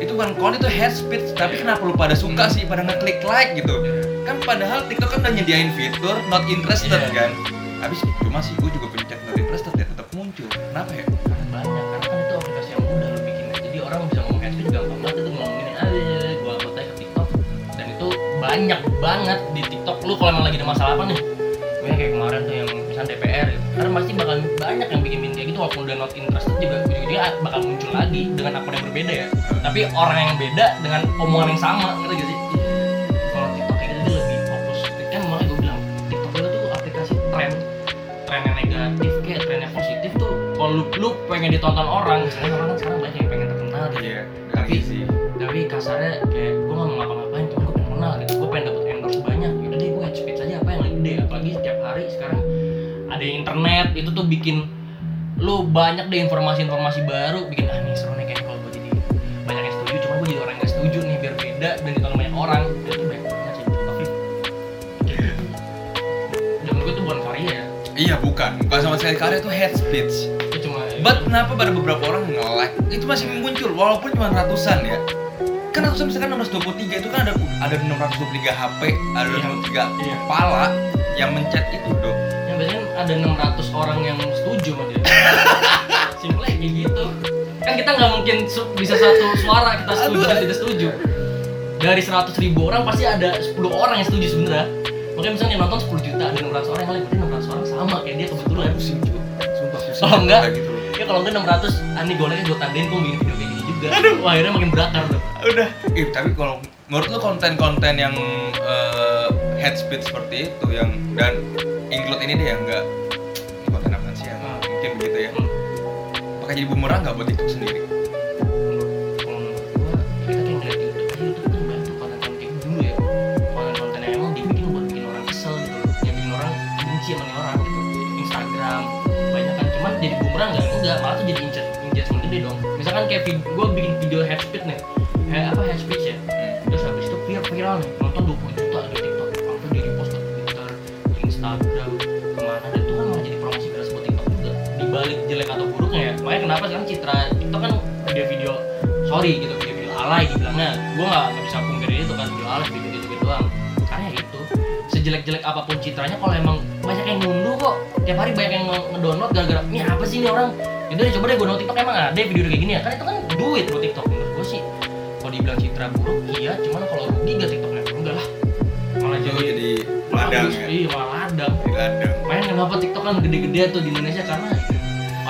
itu bukan konten itu head speech. Tapi kenapa lu pada suka Hmm. sih pada ngeklik like gitu? Kan padahal TikTok kan udah nyediain fitur not interested Iya. kan? Habis cuma sih gue juga pencet not interested ya tetap muncul. Kenapa ya? Karena banyak karena kan itu aplikasi yang mudah lo bikin jadi orang bisa ngomong head speech gampang banget itu ngomongin aja gua upload ke TikTok. Dan itu banyak banget di TikTok. Lu kalau emang lagi ada masalah apa nih? Kayak kemarin tuh yang misalnya DPR gitu. Karena pasti bakal banyak yang bikin gitu walaupun udah not interested juga dia bakal muncul lagi dengan akun yang berbeda ya. Tapi orang yang beda dengan omongan yang sama ngerti gak sih? Kalau TikTok kayak gitu dia lebih fokus. Kan makanya gue bilang TikTok itu tuh aplikasi tren. Tren yang negatif kayak tren yang positif tuh kalau lu, lu pengen ditonton orang sekarang orang kan sekarang banyak yang pengen terkenal gitu iya Tapi- sih. tapi kasarnya kayak gue gak mau ngapa-ngapain cuma gue pengen kenal gitu. Gue pengen dapet endorse banyak. Gitu deh gue head speech aja apa yang lagi gede. Apalagi setiap hari sekarang ada internet itu tuh bikin lu banyak deh informasi-informasi baru bikin ah nih seru nih kayaknya kalau gue jadi banyak yang setuju cuma gue jadi orang yang gak setuju nih biar beda dan ditonton banyak orang. Dan itu banyak banget sih. Tapi kayak dan gue tuh bukan karya ya. Iya bukan. Bukan sama sekali. Karya itu head speech. Itu cuma But kenapa ada beberapa orang nge-like? Itu masih muncul walaupun cuma ratusan ya. Kan ratusan misalkan 623 itu kan ada ada 623 HP ada Iya. 623 Iya. kepala yang mencet itu dong biasanya ada 600 orang yang setuju sama dia. *laughs* Simple kayak gitu. Kan kita nggak mungkin su- bisa satu suara kita setuju dan tidak setuju. Dari 100 ribu orang pasti ada 10 orang yang setuju sebenarnya. Makanya misalnya yang nonton 10 juta ada 600 orang yang lain berarti 600 orang sama kayak dia kebetulan. Pusing juga sumpah pusing Oh, enggak? Kayak gitu. Ya kalau enggak 600 ah nih goleknya gue tandain gue bikin video kayak gini juga. Wah akhirnya makin berakar tuh. Udah. Eh, tapi kalau menurut lu konten-konten yang eh, head speech seperti itu yang dan include ini deh yang enggak ini konten apa sih ya. Ah. mungkin begitu ya. Hmm. pakai jadi bumerang nggak buat TikTok sendiri? Buat jadi bumerang nggak? Enggak malah tuh jadi injet engagement gede dong. Misalkan kayak vid gua bikin video head speech nih kenapa sekarang citra? TikTok kan video-video sorry gitu video-video alay dibilangnya. Gue nggak nggak bisa pungkiri itu kan video alay video gitu gitu doang. Karena ya itu sejelek-jelek apa pun citranya kalau emang banyak yang ngunduh kok tiap hari banyak yang nge- ngedownload gara-gara ini apa sih ini orang? Itu deh coba deh gue download TikTok. Emang ada video kayak gini ya? Kan itu kan duit buat TikTok menurut gue sih. Kalau dibilang citra buruk iya. Cuman kalau rugi gak TikToknya enggak lah. Malah Itu jadi jadi ladang ya? Iya malah ladang. Ladang. Main kenapa TikTok kan gede-gede tuh di Indonesia? Karena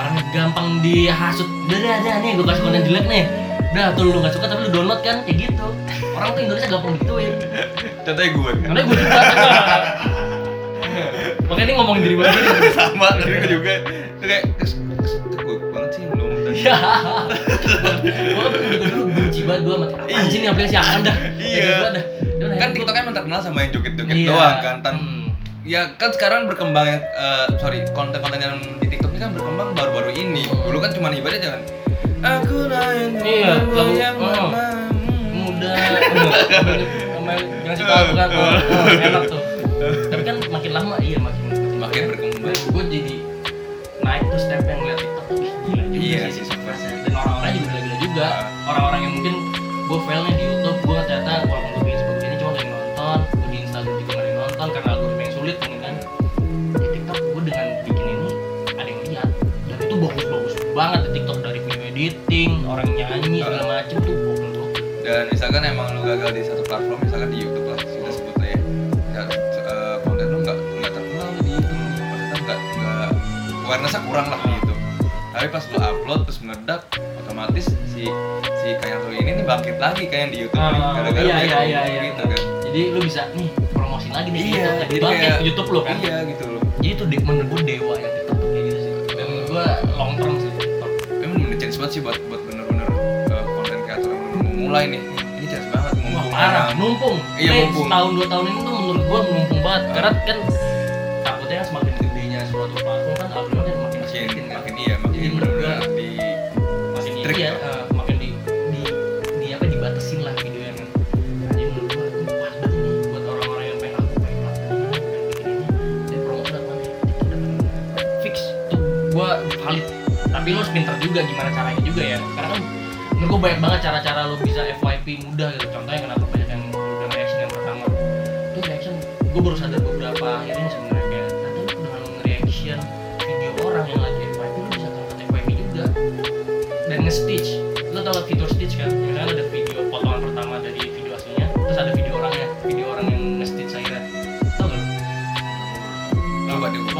orangnya gampang dihasut. Udah dah dah nih gue kasih konten jelek nih. Udah tuh lu gak suka tapi lu download kan? Kayak gitu. Orang tuh Indonesia gampang digituin. Contohnya gue. Kan karena gue juga. Makanya ini ngomongin diri gue sendiri. Sama jadi gue juga. Itu kayak "Kes- kes- gue banget sih lu. Ya gue kan juga dulu benci banget gue sama aplikasi apaan dah? Iya. Gitu banget dah. Cuman kan TikTok kan terkenal sama yang joget-joget Iya. doang kan tan Hmm. ya kan sekarang berkembang eh, sorry konten-konten yang di TikTok ini kan berkembang baru-baru ini. Dulu kan cuma ibadah jangan aku lain Iya, lagu- yang oh. muda. *laughs* Kan oh, oh, enak tuh. Tapi kan makin lama iya makin Makin berkembang. gue jadi naik tuh step yang lihat TikTok gila Iya sih kurang lah di YouTube tapi pas lu upload terus meledak otomatis si si kayak lu ini nih bangkit lagi kan di YouTube Ah, gara-gara iya, iya, yang iya, iya. gitu kan jadi lu bisa nih promosin lagi nih Iya, YouTube jadi bangkit kayak- YouTube lu kan iya gitu loh jadi itu menurut gue dewa ya TikTok tuh kayak gitu sih dan menurut gue long term sih emang bener chance banget sih buat buat bener-bener uh, konten kreator yang mau mulai nih ini chance banget Wah mumpung parah, ada- numpung. Iya, Nih, mumpung. Setahun dua tahun ini tuh menurut gua numpung banget. Ah. Karena kan iya, eh, makin di di di apa dibatasin lah video yang kan. Jadi menurut gua pas banget ini buat orang-orang yang pengen aku pengen. Jadi promo udah mana? Itu udah fix tuh gua valid. Tapi lu harus pinter juga gimana caranya juga ya. Karena kan menurut gua banyak banget cara-cara lu bisa FYP mudah gitu. Contohnya kenapa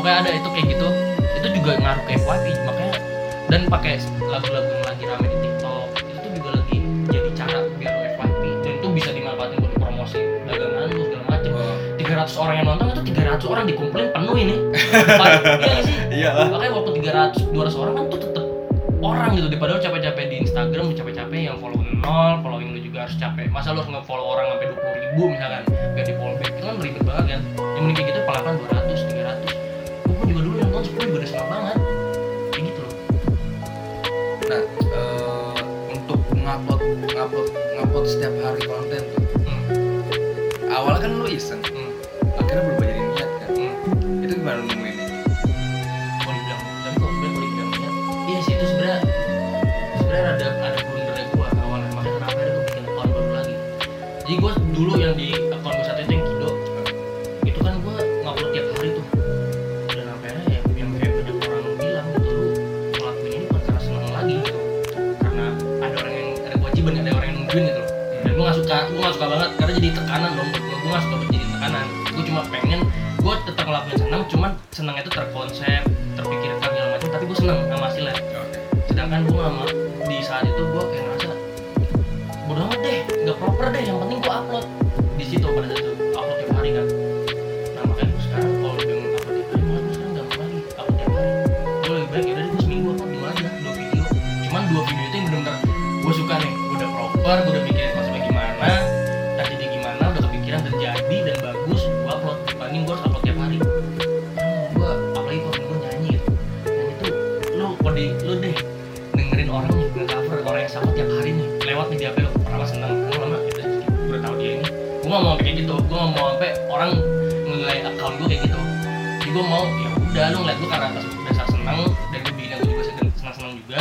pokoknya ada itu kayak gitu. Itu juga ngaruh ke FYP makanya dan pakai lagu-lagu yang lagi rame di TikTok itu tuh juga lagi jadi cara biar lo FYP dan itu bisa dimanfaatin buat promosi dagangan lu segala macem. Oh, 300 orang yang nonton itu 300 orang dikumpulin penuh ini. *laughs* Iya sih? Iya makanya waktu 300 200 orang kan tuh tetep orang gitu daripada lu capek-capek di Instagram lu capek-capek yang follow nol following lu juga harus capek. Masa lu harus nge-follow orang sampai 20 ribu misalkan biar di follow back itu kan ribet banget kan. Yang mending kayak gitu pelan 200 300 gue setiap hari konten tuh hmm. awalnya kan lu iseng cuman senangnya itu terkonsep terpikirkan segala macam tapi gua seneng sama hasilnya. Oke sedangkan gua sama di saat itu gua kayak ngerasa bodo amat deh nggak proper deh yang penting gua upload. Di situ pada saat itu upload tiap hari kan. Nah makanya gua sekarang kalau dengan upload tiap hari malah gua sekarang nggak mau lagi upload tiap hari. Gua lebih baik yaudah deh gua seminggu upload dua aja dua video. Cuman dua video itu yang bener-bener gua suka nih gua udah proper gua udah mikirin gue mau ya udah lu ngeliat gue karena atas dasar seneng dan gue bikin gue juga seneng seneng juga.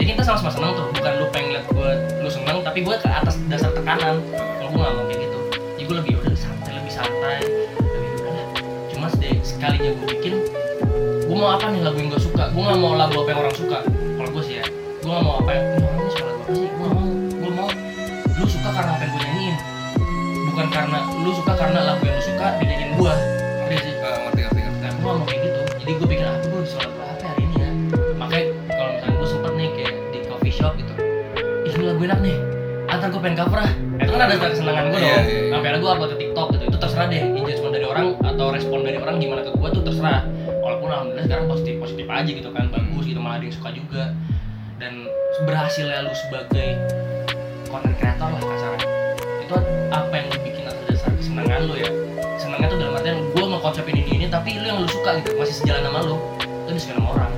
Jadi kita sama-sama seneng tuh bukan lu pengen liat gue lu seneng tapi gue ke atas dasar tekanan kalau gue gak mau kayak gitu. Jadi gue lebih udah santai lebih santai. Lebih udah cuma sekalinya gue bikin gue mau apa nih lagu yang gue suka? Gue gak mau lagu apa yang orang suka. Kalau gue sih ya gue gak mau apa yang orang ini suka lagu apa sih? Gue mau gue mau. Lu suka karena apa yang gue nyanyiin. Bukan karena lu suka karena lagu yang lu suka dinyanyiin gue enak nih antar gue pengen cover ah. Itu kan ada kesenangan gue Iya, dong. iya, iya. sampai akhirnya gue upload ke tiktok gitu itu terserah deh engagement dari orang atau respon dari orang gimana ke gue tuh terserah. Walaupun alhamdulillah sekarang positif positif aja gitu kan bagus gitu malah ada yang suka juga. Dan berhasil lu sebagai content creator lah kasarnya itu apa yang lu bikin atas dasar kesenangan lu ya? Senangnya tuh dalam artian gue ngekonsepin ini ini tapi lu yang lu suka gitu masih sejalan sama lu. Itu disuka sama orang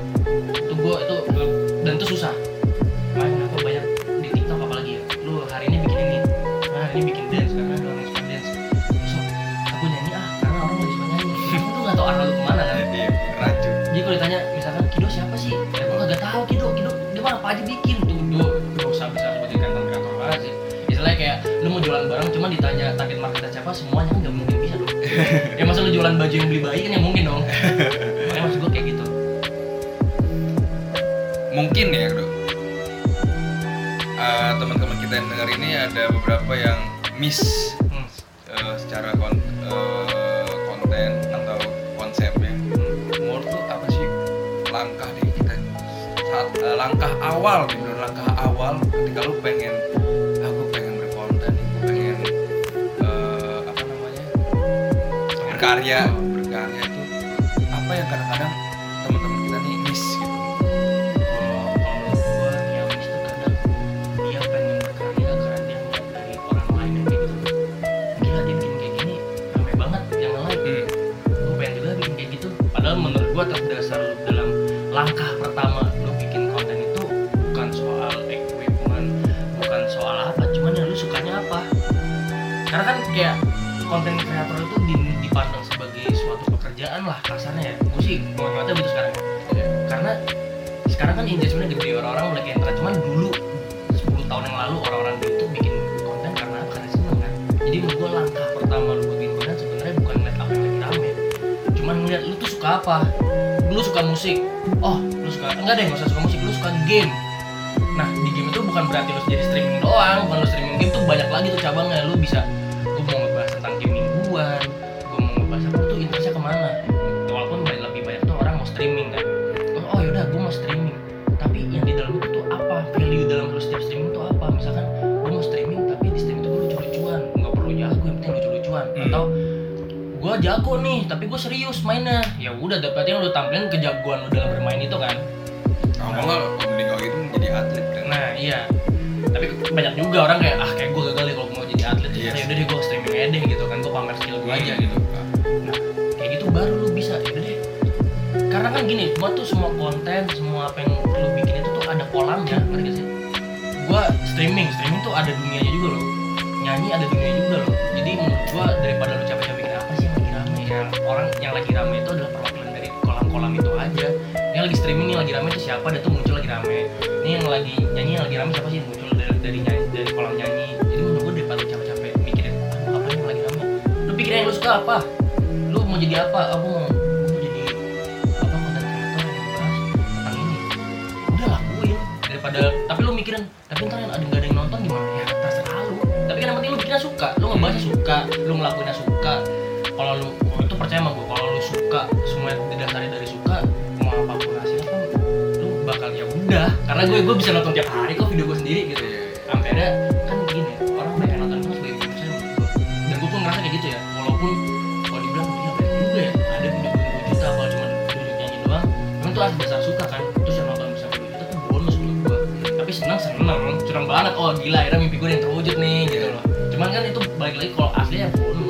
arah lu ke mana kan iya rancu jadi kalau ditanya misalkan Kido siapa sih? Ya gue kagak tahu Kido, Kido dia mah apa aja bikin tuh Kido gak usah bisa sebutin content creator banget sih. Istilahnya kayak lu mau jualan barang cuma ditanya target marketnya siapa semuanya kan gak mungkin bisa dong. *laughs* ya masa lu jualan baju yang beli bayi kan ya mungkin dong. *laughs* Makanya maksud gue kayak gitu. mungkin ya bro Eh, teman-teman kita yang dengar ini ada beberapa yang miss awal bener langkah awal. Ketika lu pengen ah, aku pengen berkonten aku pengen uh, apa namanya berkarya. Kasarnya ya. Gue sih nyata gitu sekarang. Ya karena sekarang kan engagementnya gede orang-orang mulai kayak cuman dulu 10 tahun yang lalu orang-orang di YouTube bikin konten karena apa? Karena seneng kan. Jadi menurut gua langkah pertama lu buat bikin konten sebenarnya bukan ngeliat apa yang lagi rame. Cuman ngeliat lu tuh suka apa? Lu suka musik. Oh lu suka enggak deh nggak usah suka musik lu suka game. Nah di game itu bukan berarti lu jadi streaming doang bukan lu streaming game tuh banyak lagi tuh cabangnya. Lu bisa gue jago nih tapi gue serius mainnya. Ya udah yang lu tampilin kejagoan lu dalam bermain itu kan. Oh, kalau nggak mending kalau gitu menjadi atlet kan. Nah iya. Tapi banyak juga orang kayak ah kayak gue gagal ya kalau mau jadi atlet. Iya ya udah deh gue streaming aja deh gitu kan. Gue pamer skill gue aja Hmm. gitu. Nah kayak gitu baru lu bisa ya udah deh. Karena kan gini semua tuh semua konten semua apa yang lu bikin itu tuh ada kolamnya ngerti sih? Gua streaming streaming tuh ada dunianya juga loh. Nyanyi ada dunianya juga loh. Jadi menurut gua daripada lu capek-capek orang yang lagi rame itu adalah perwakilan dari kolam-kolam itu aja. Yang lagi streaming yang lagi rame itu siapa? Dia tuh muncul lagi rame. Ini yang lagi nyanyi yang lagi rame siapa sih? Muncul dari dari nyanyi dari kolam nyanyi. Jadi menurut gua daripada capek-capek mikirin aduh apa yang lagi rame? Lu pikirin yang lu suka apa? Lu mau jadi apa? Aku mau aku jadi apa kreator yang tentang ini. Udah daripada tapi lu mikirin tapi ntar yang ada nggak ada yang nonton gimana? Ya terserah lu. Tapi kan yang penting lu bikinnya suka. Lu ngebahasnya suka lu ngelakuinnya suka. Kalau lu percaya sama gue kalau lu suka semua didasari dari suka mau apa pun hasilnya kan lu bakal ya udah. Karena gue gue bisa nonton tiap hari kok video gue sendiri gitu. Iya. sampai ada kan gini ya orang banyak yang nonton itu sebagai menurut gue dan gue pun ngerasa kayak gitu ya. Walaupun kalau dibilang dia banyak juga ya ada video gue 2 juta kalau cuma video nyanyi doang memang tuh atas dasar suka kan. Terus yang nonton bisa 2 juta tuh bonus menurut gue tapi senang senang curang banget. Oh gila akhirnya mimpi gue yang terwujud nih gitu loh. Cuman kan itu balik lagi kalau aslinya bonus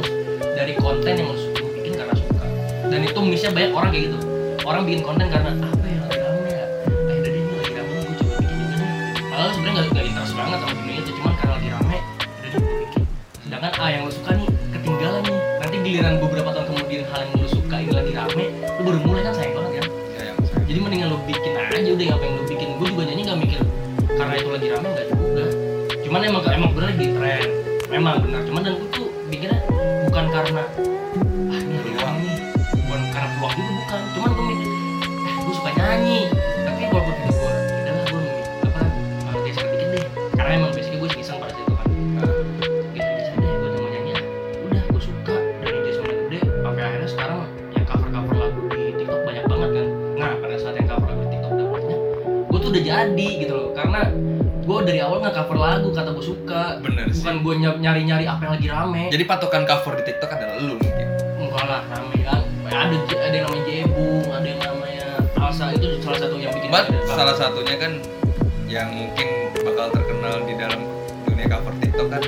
missnya banyak orang kayak gitu. Orang bikin konten karena apa yang lagi rame ya? Eh udah deh ini lagi rame gue coba bikin juga deh padahal sebenarnya nggak nggak interest banget sama dunia itu cuman karena lagi rame udah gue bikin. Sedangkan ah yang lu suka nih ketinggalan nih. Nanti giliran beberapa lagu kata gue suka. Bener sih. bukan gue nyari nyari apa yang lagi rame. Jadi patokan cover di TikTok adalah lu mungkin. Enggak lah rame kan. Ada ada yang namanya Jebung ada yang namanya Alsa. Itu salah satu yang bikin But ada salah satunya kan yang mungkin bakal terkenal di dalam dunia cover TikTok kan?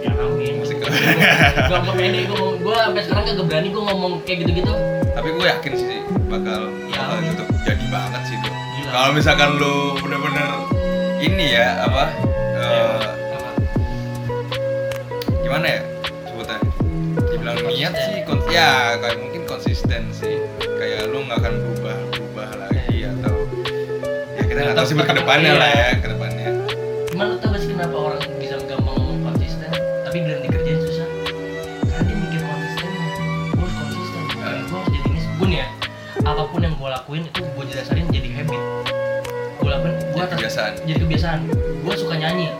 Ya amin. Musik *laughs* gue mau pede gue mau gue sampai sekarang gak berani gue ngomong kayak gitu gitu tapi gue yakin sih bakal Ya, bakal amin. jadi banget sih Gila. kalau misalkan lu bener-bener ini ya apa gimana ya sebutannya? Dibilang niat Konsisten. sih kon ya kayak mungkin konsisten sih. Kayak lu nggak akan berubah berubah lagi atau ya kita nggak tahu sih buat ke depannya iya. lah ya ke depannya. Cuman lu tau gak sih kenapa orang bisa gampang ngomong konsisten Tapi giliran dikerjain susah? Karena dia mikir konsistennya Gue harus konsisten. Dan gue harus jadi ini nih ya. Apa pun yang gue lakuin itu gue dasarin jadi habit. Gue lakuin gue Jadi kebiasaan. Jadi kebiasaan. Gue suka nyanyi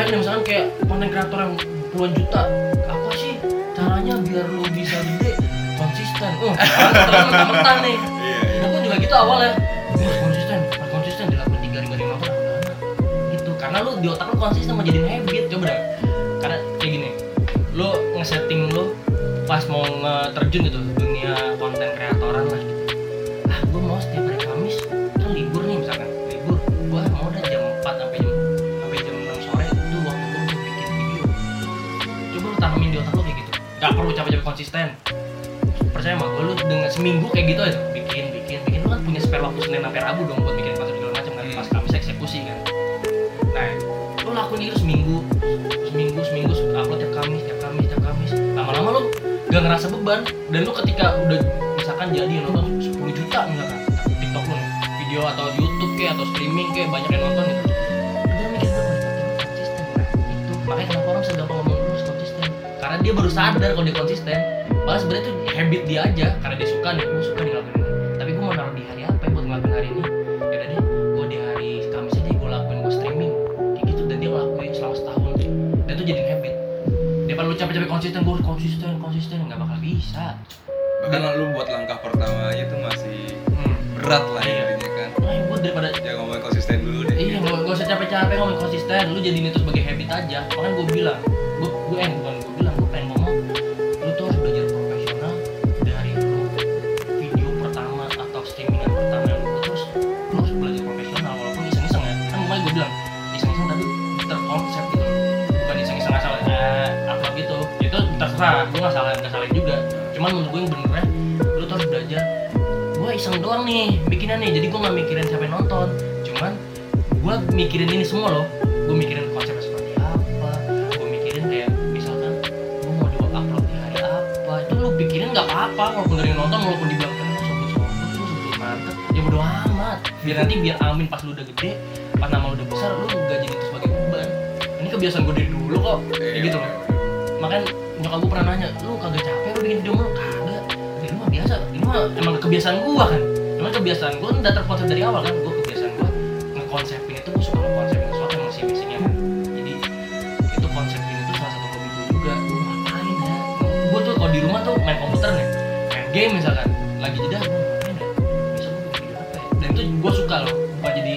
Banyak nih misalkan kayak konten kreator yang puluhan juta. Apa sih caranya biar lu bisa gede? Konsisten. Oh mentah-mentah nih. Iya Nah, gue juga gitu awalnya. Harus konsisten. Harus konsisten dilakukan tiga lima lima udah udah karena lu di otak lu konsisten mau jadiin habit coba deh. Karena kayak gini lu ngesetting lu pas mau nge-terjun gitu capek-capek konsisten. Percaya gue lu dengan seminggu kayak gitu aja. Bikin bikin bikin. Lu kan punya spare waktu senin sampai rabu dong buat bikin konsep segala macam kan Hmm. pas kamis eksekusi kan. Nah lu lakuin itu seminggu. Seminggu seminggu upload tiap kamis tiap kamis tiap kamis. Lama-lama lu gak ngerasa beban. Dan lu ketika udah misalkan jadi yang nonton 10 juta misalkan tiktok lu nih video atau youtube kayak atau streaming kayak banyak yang nonton gitu. Lu mikir "Oh, ternyata gua konsisten nah itu. Makanya kenapa orang segampang ngomong dia baru sadar kalau dia konsisten Padahal sebenarnya itu habit dia aja karena dia suka nih, gue suka nih ngelakuin ini. Tapi gue mau naruh di hari apa ya buat ngelakuin hari ini? Ya udah deh, gue di hari Kamis aja gue lakuin gue streaming kayak gitu dan dia ngelakuin selama setahun dan itu jadi habit. Daripada lu capek-capek konsisten, gue konsisten, konsisten nggak bakal bisa. bahkan lu buat langkah pertamanya itu masih Hmm. berat lah Iya. intinya kan Nah, gue daripada ya ngomongin konsisten dulu deh Iya, gak, gak usah capek-capek ngomong konsisten, lu jadiin itu sebagai habit aja Makanya gue bilang, gue, gue eh Cuman menurut gue yang benernya, lu tuh harus belajar. Gue iseng doang nih bikinnya nih jadi gue nggak mikirin siapa yang nonton. Cuman gue mikirin ini semua loh. Gue mikirin konsepnya seperti apa gue mikirin kayak misalkan gue mau jual upload di hari apa. Itu lu pikirin nggak apa-apa walaupun dari nonton walaupun dibilang kan lu sobat sobat lu sebut mantep ya bodo amat. Biar nanti biar amin pas lu udah gede pas nama lu udah besar lu gak jadi itu sebagai beban. Ini kebiasaan gue dari dulu kok. Kayak gitu loh. Makanya nyokap gue pernah nanya lu kagak capek bikin video mulu kagak. Ini mah biasa. Ini mah emang kebiasaan gua kan. Emang kebiasaan gua udah terkonsep dari awal kan. Gua kebiasaan gua ngekonsepin itu gua suka ngekonsepin sesuatu yang masih basicnya kan. Jadi itu konsepin itu salah satu hobi gua juga. Gua ngapain ya? Gua tuh kalau di rumah tuh main komputer nih. Main game misalkan. Lagi jeda gua ngapain ya? Bisa gua apa ya? Dan itu gua suka loh. Bukan jadi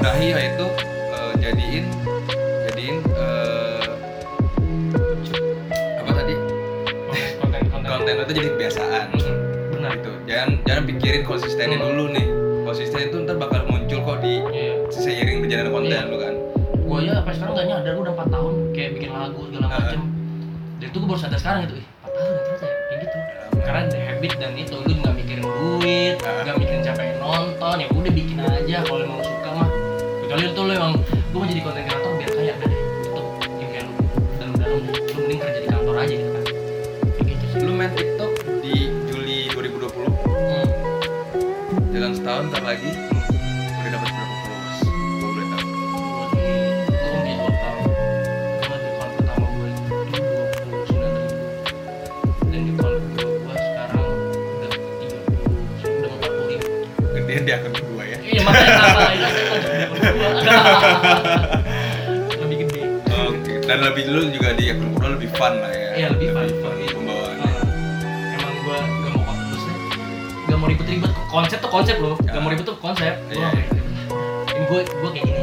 benahi yaitu eh, jadiin jadiin eh, apa tadi? Konten konten. Tuh jadi kebiasaan. Hmm, benar. Gitu. Jangan jangan pikirin konsistennya Hmm. dulu nih. Konsisten itu ntar bakal muncul kok di Iya. seiring berjalan konten Iya. lu kan? Gue ya sampai sekarang gak nyadar gue udah 4 tahun kayak bikin lagu segala Nah. macem. Dan itu gue baru sadar sekarang gitu ih 4 tahun ya ternyata ya kayak gitu. Karena ada habit dan itu lu nggak mikirin duit Ah. nggak mikirin yang nonton ya udah bikin aja. Kalau mah kecuali itu lu emang gue mau jadi konten kreator biar kaya udah deh itu impian lu dalam-dalam lu mending kerja di kantor aja gitu kan? Kayak gitu sih. Lu main TikTok di Juli 2020 hmm. jalan setahun ntar lagi hmm. udah dapat berapa followers? Gua boleh tahu. Gue di gue kayak gue gue gue gedean akun kedua ya. Iya makanya kan kedua *laughs* *laughs* lebih gede. Oke, dan lebih dulu juga di akun kedua lebih fun lah ya. Iya, lebih fun. pembawaannya. Nah, emang gue gak mau maksudnya gak mau ribet-ribet. Konsep tuh konsep loh. Gak mau ribet tuh konsep. Gue Iya. gak mau ribet. Ini gue gue kayak gini.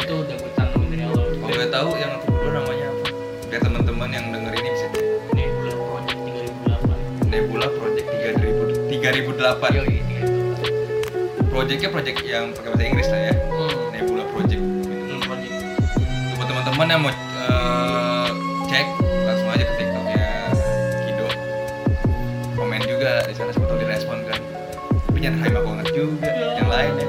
Itu udah gue tantumin dari awal. Kalau boleh tahu yang akun kedua namanya apa? Biar teman-teman yang denger ini bisa Nebula Project 3008 Nebula Project 3000 3008 Yoi, 3008 projectnya project yang pakai bahasa Inggris lah ya teman yang mau uh, eh, cek langsung aja ke tiktoknya Kido. Komen juga di sana sebetulnya direspon kan. Tapi jangan hype banget juga. Yang lain ya.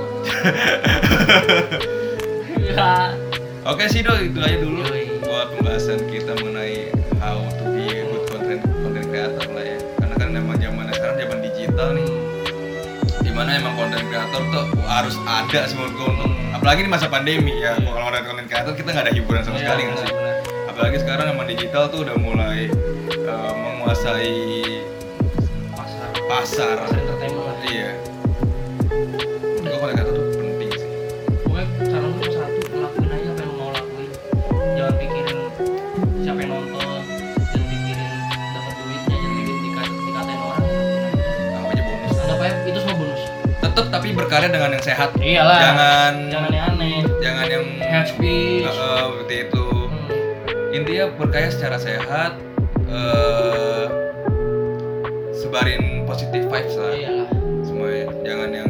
ya. Oke sih dong itu aja dulu buat pembahasan kita mengenai how to be a good content content creator lah ya. Karena kan memang zaman sekarang zaman digital nih. Hmm. Di mana emang content creator tuh harus ada semua gunung apalagi di masa pandemi ya kalau orang konten kreator kita nggak ada hiburan sama Iya, sekali kan sih? benar-benar. apalagi sekarang emang digital tuh udah mulai eh, menguasai pasar. pasar. Pasar entertainment berkarya dengan yang sehat. Iyalah. Jangan jangan yang aneh. jangan yang hate speech. Eh, seperti itu. Hmm. intinya berkarya secara sehat eh, sebarin positif vibes lah. Iyalah. Semuanya jangan yang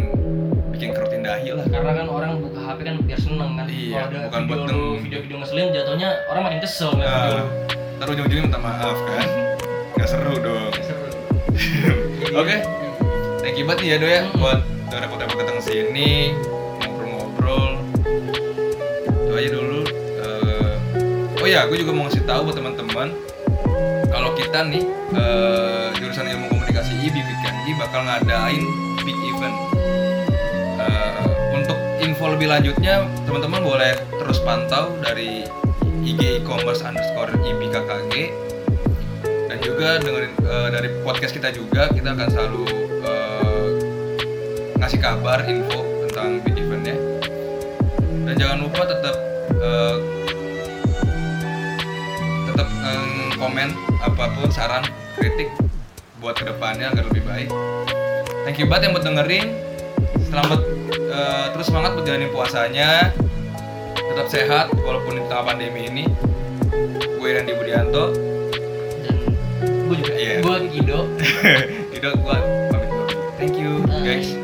bikin kerutin dahi lah. Karena kan orang buka HP kan biar seneng kan. Iya, kalau ada bukan buat video neng- video-video ngeselin jatuhnya orang makin kesel video nah, lu. ntar ujung-ujungnya minta maaf kan. *laughs* Nggak seru dong. Seru. *laughs* Oke. thank you banget ya do ya buat udah repot-repot datang sini ngobrol-ngobrol. Itu aja dulu. Eh, oh ya gue juga mau ngasih tahu buat teman-teman kalau kita nih eh, jurusan ilmu komunikasi IB Bitkanji bakal ngadain big event. Eh, untuk info lebih lanjutnya teman-teman boleh terus pantau dari IG e-commerce underscore IBKKG dan juga dengerin eh, dari podcast kita juga kita akan selalu ngasih kabar info tentang big eventnya dan jangan lupa tetap eh, tetap eh, komen apa pun saran kritik buat ke depannya agar lebih baik thank you banget yang buat dengerin selamat eh, terus semangat buat jalanin puasanya tetap sehat walaupun di tengah pandemi ini gue Randy Budianto dan gue juga Iya. gue Kido Tidak, *laughs* gue pamit. Thank you, guys. Bye.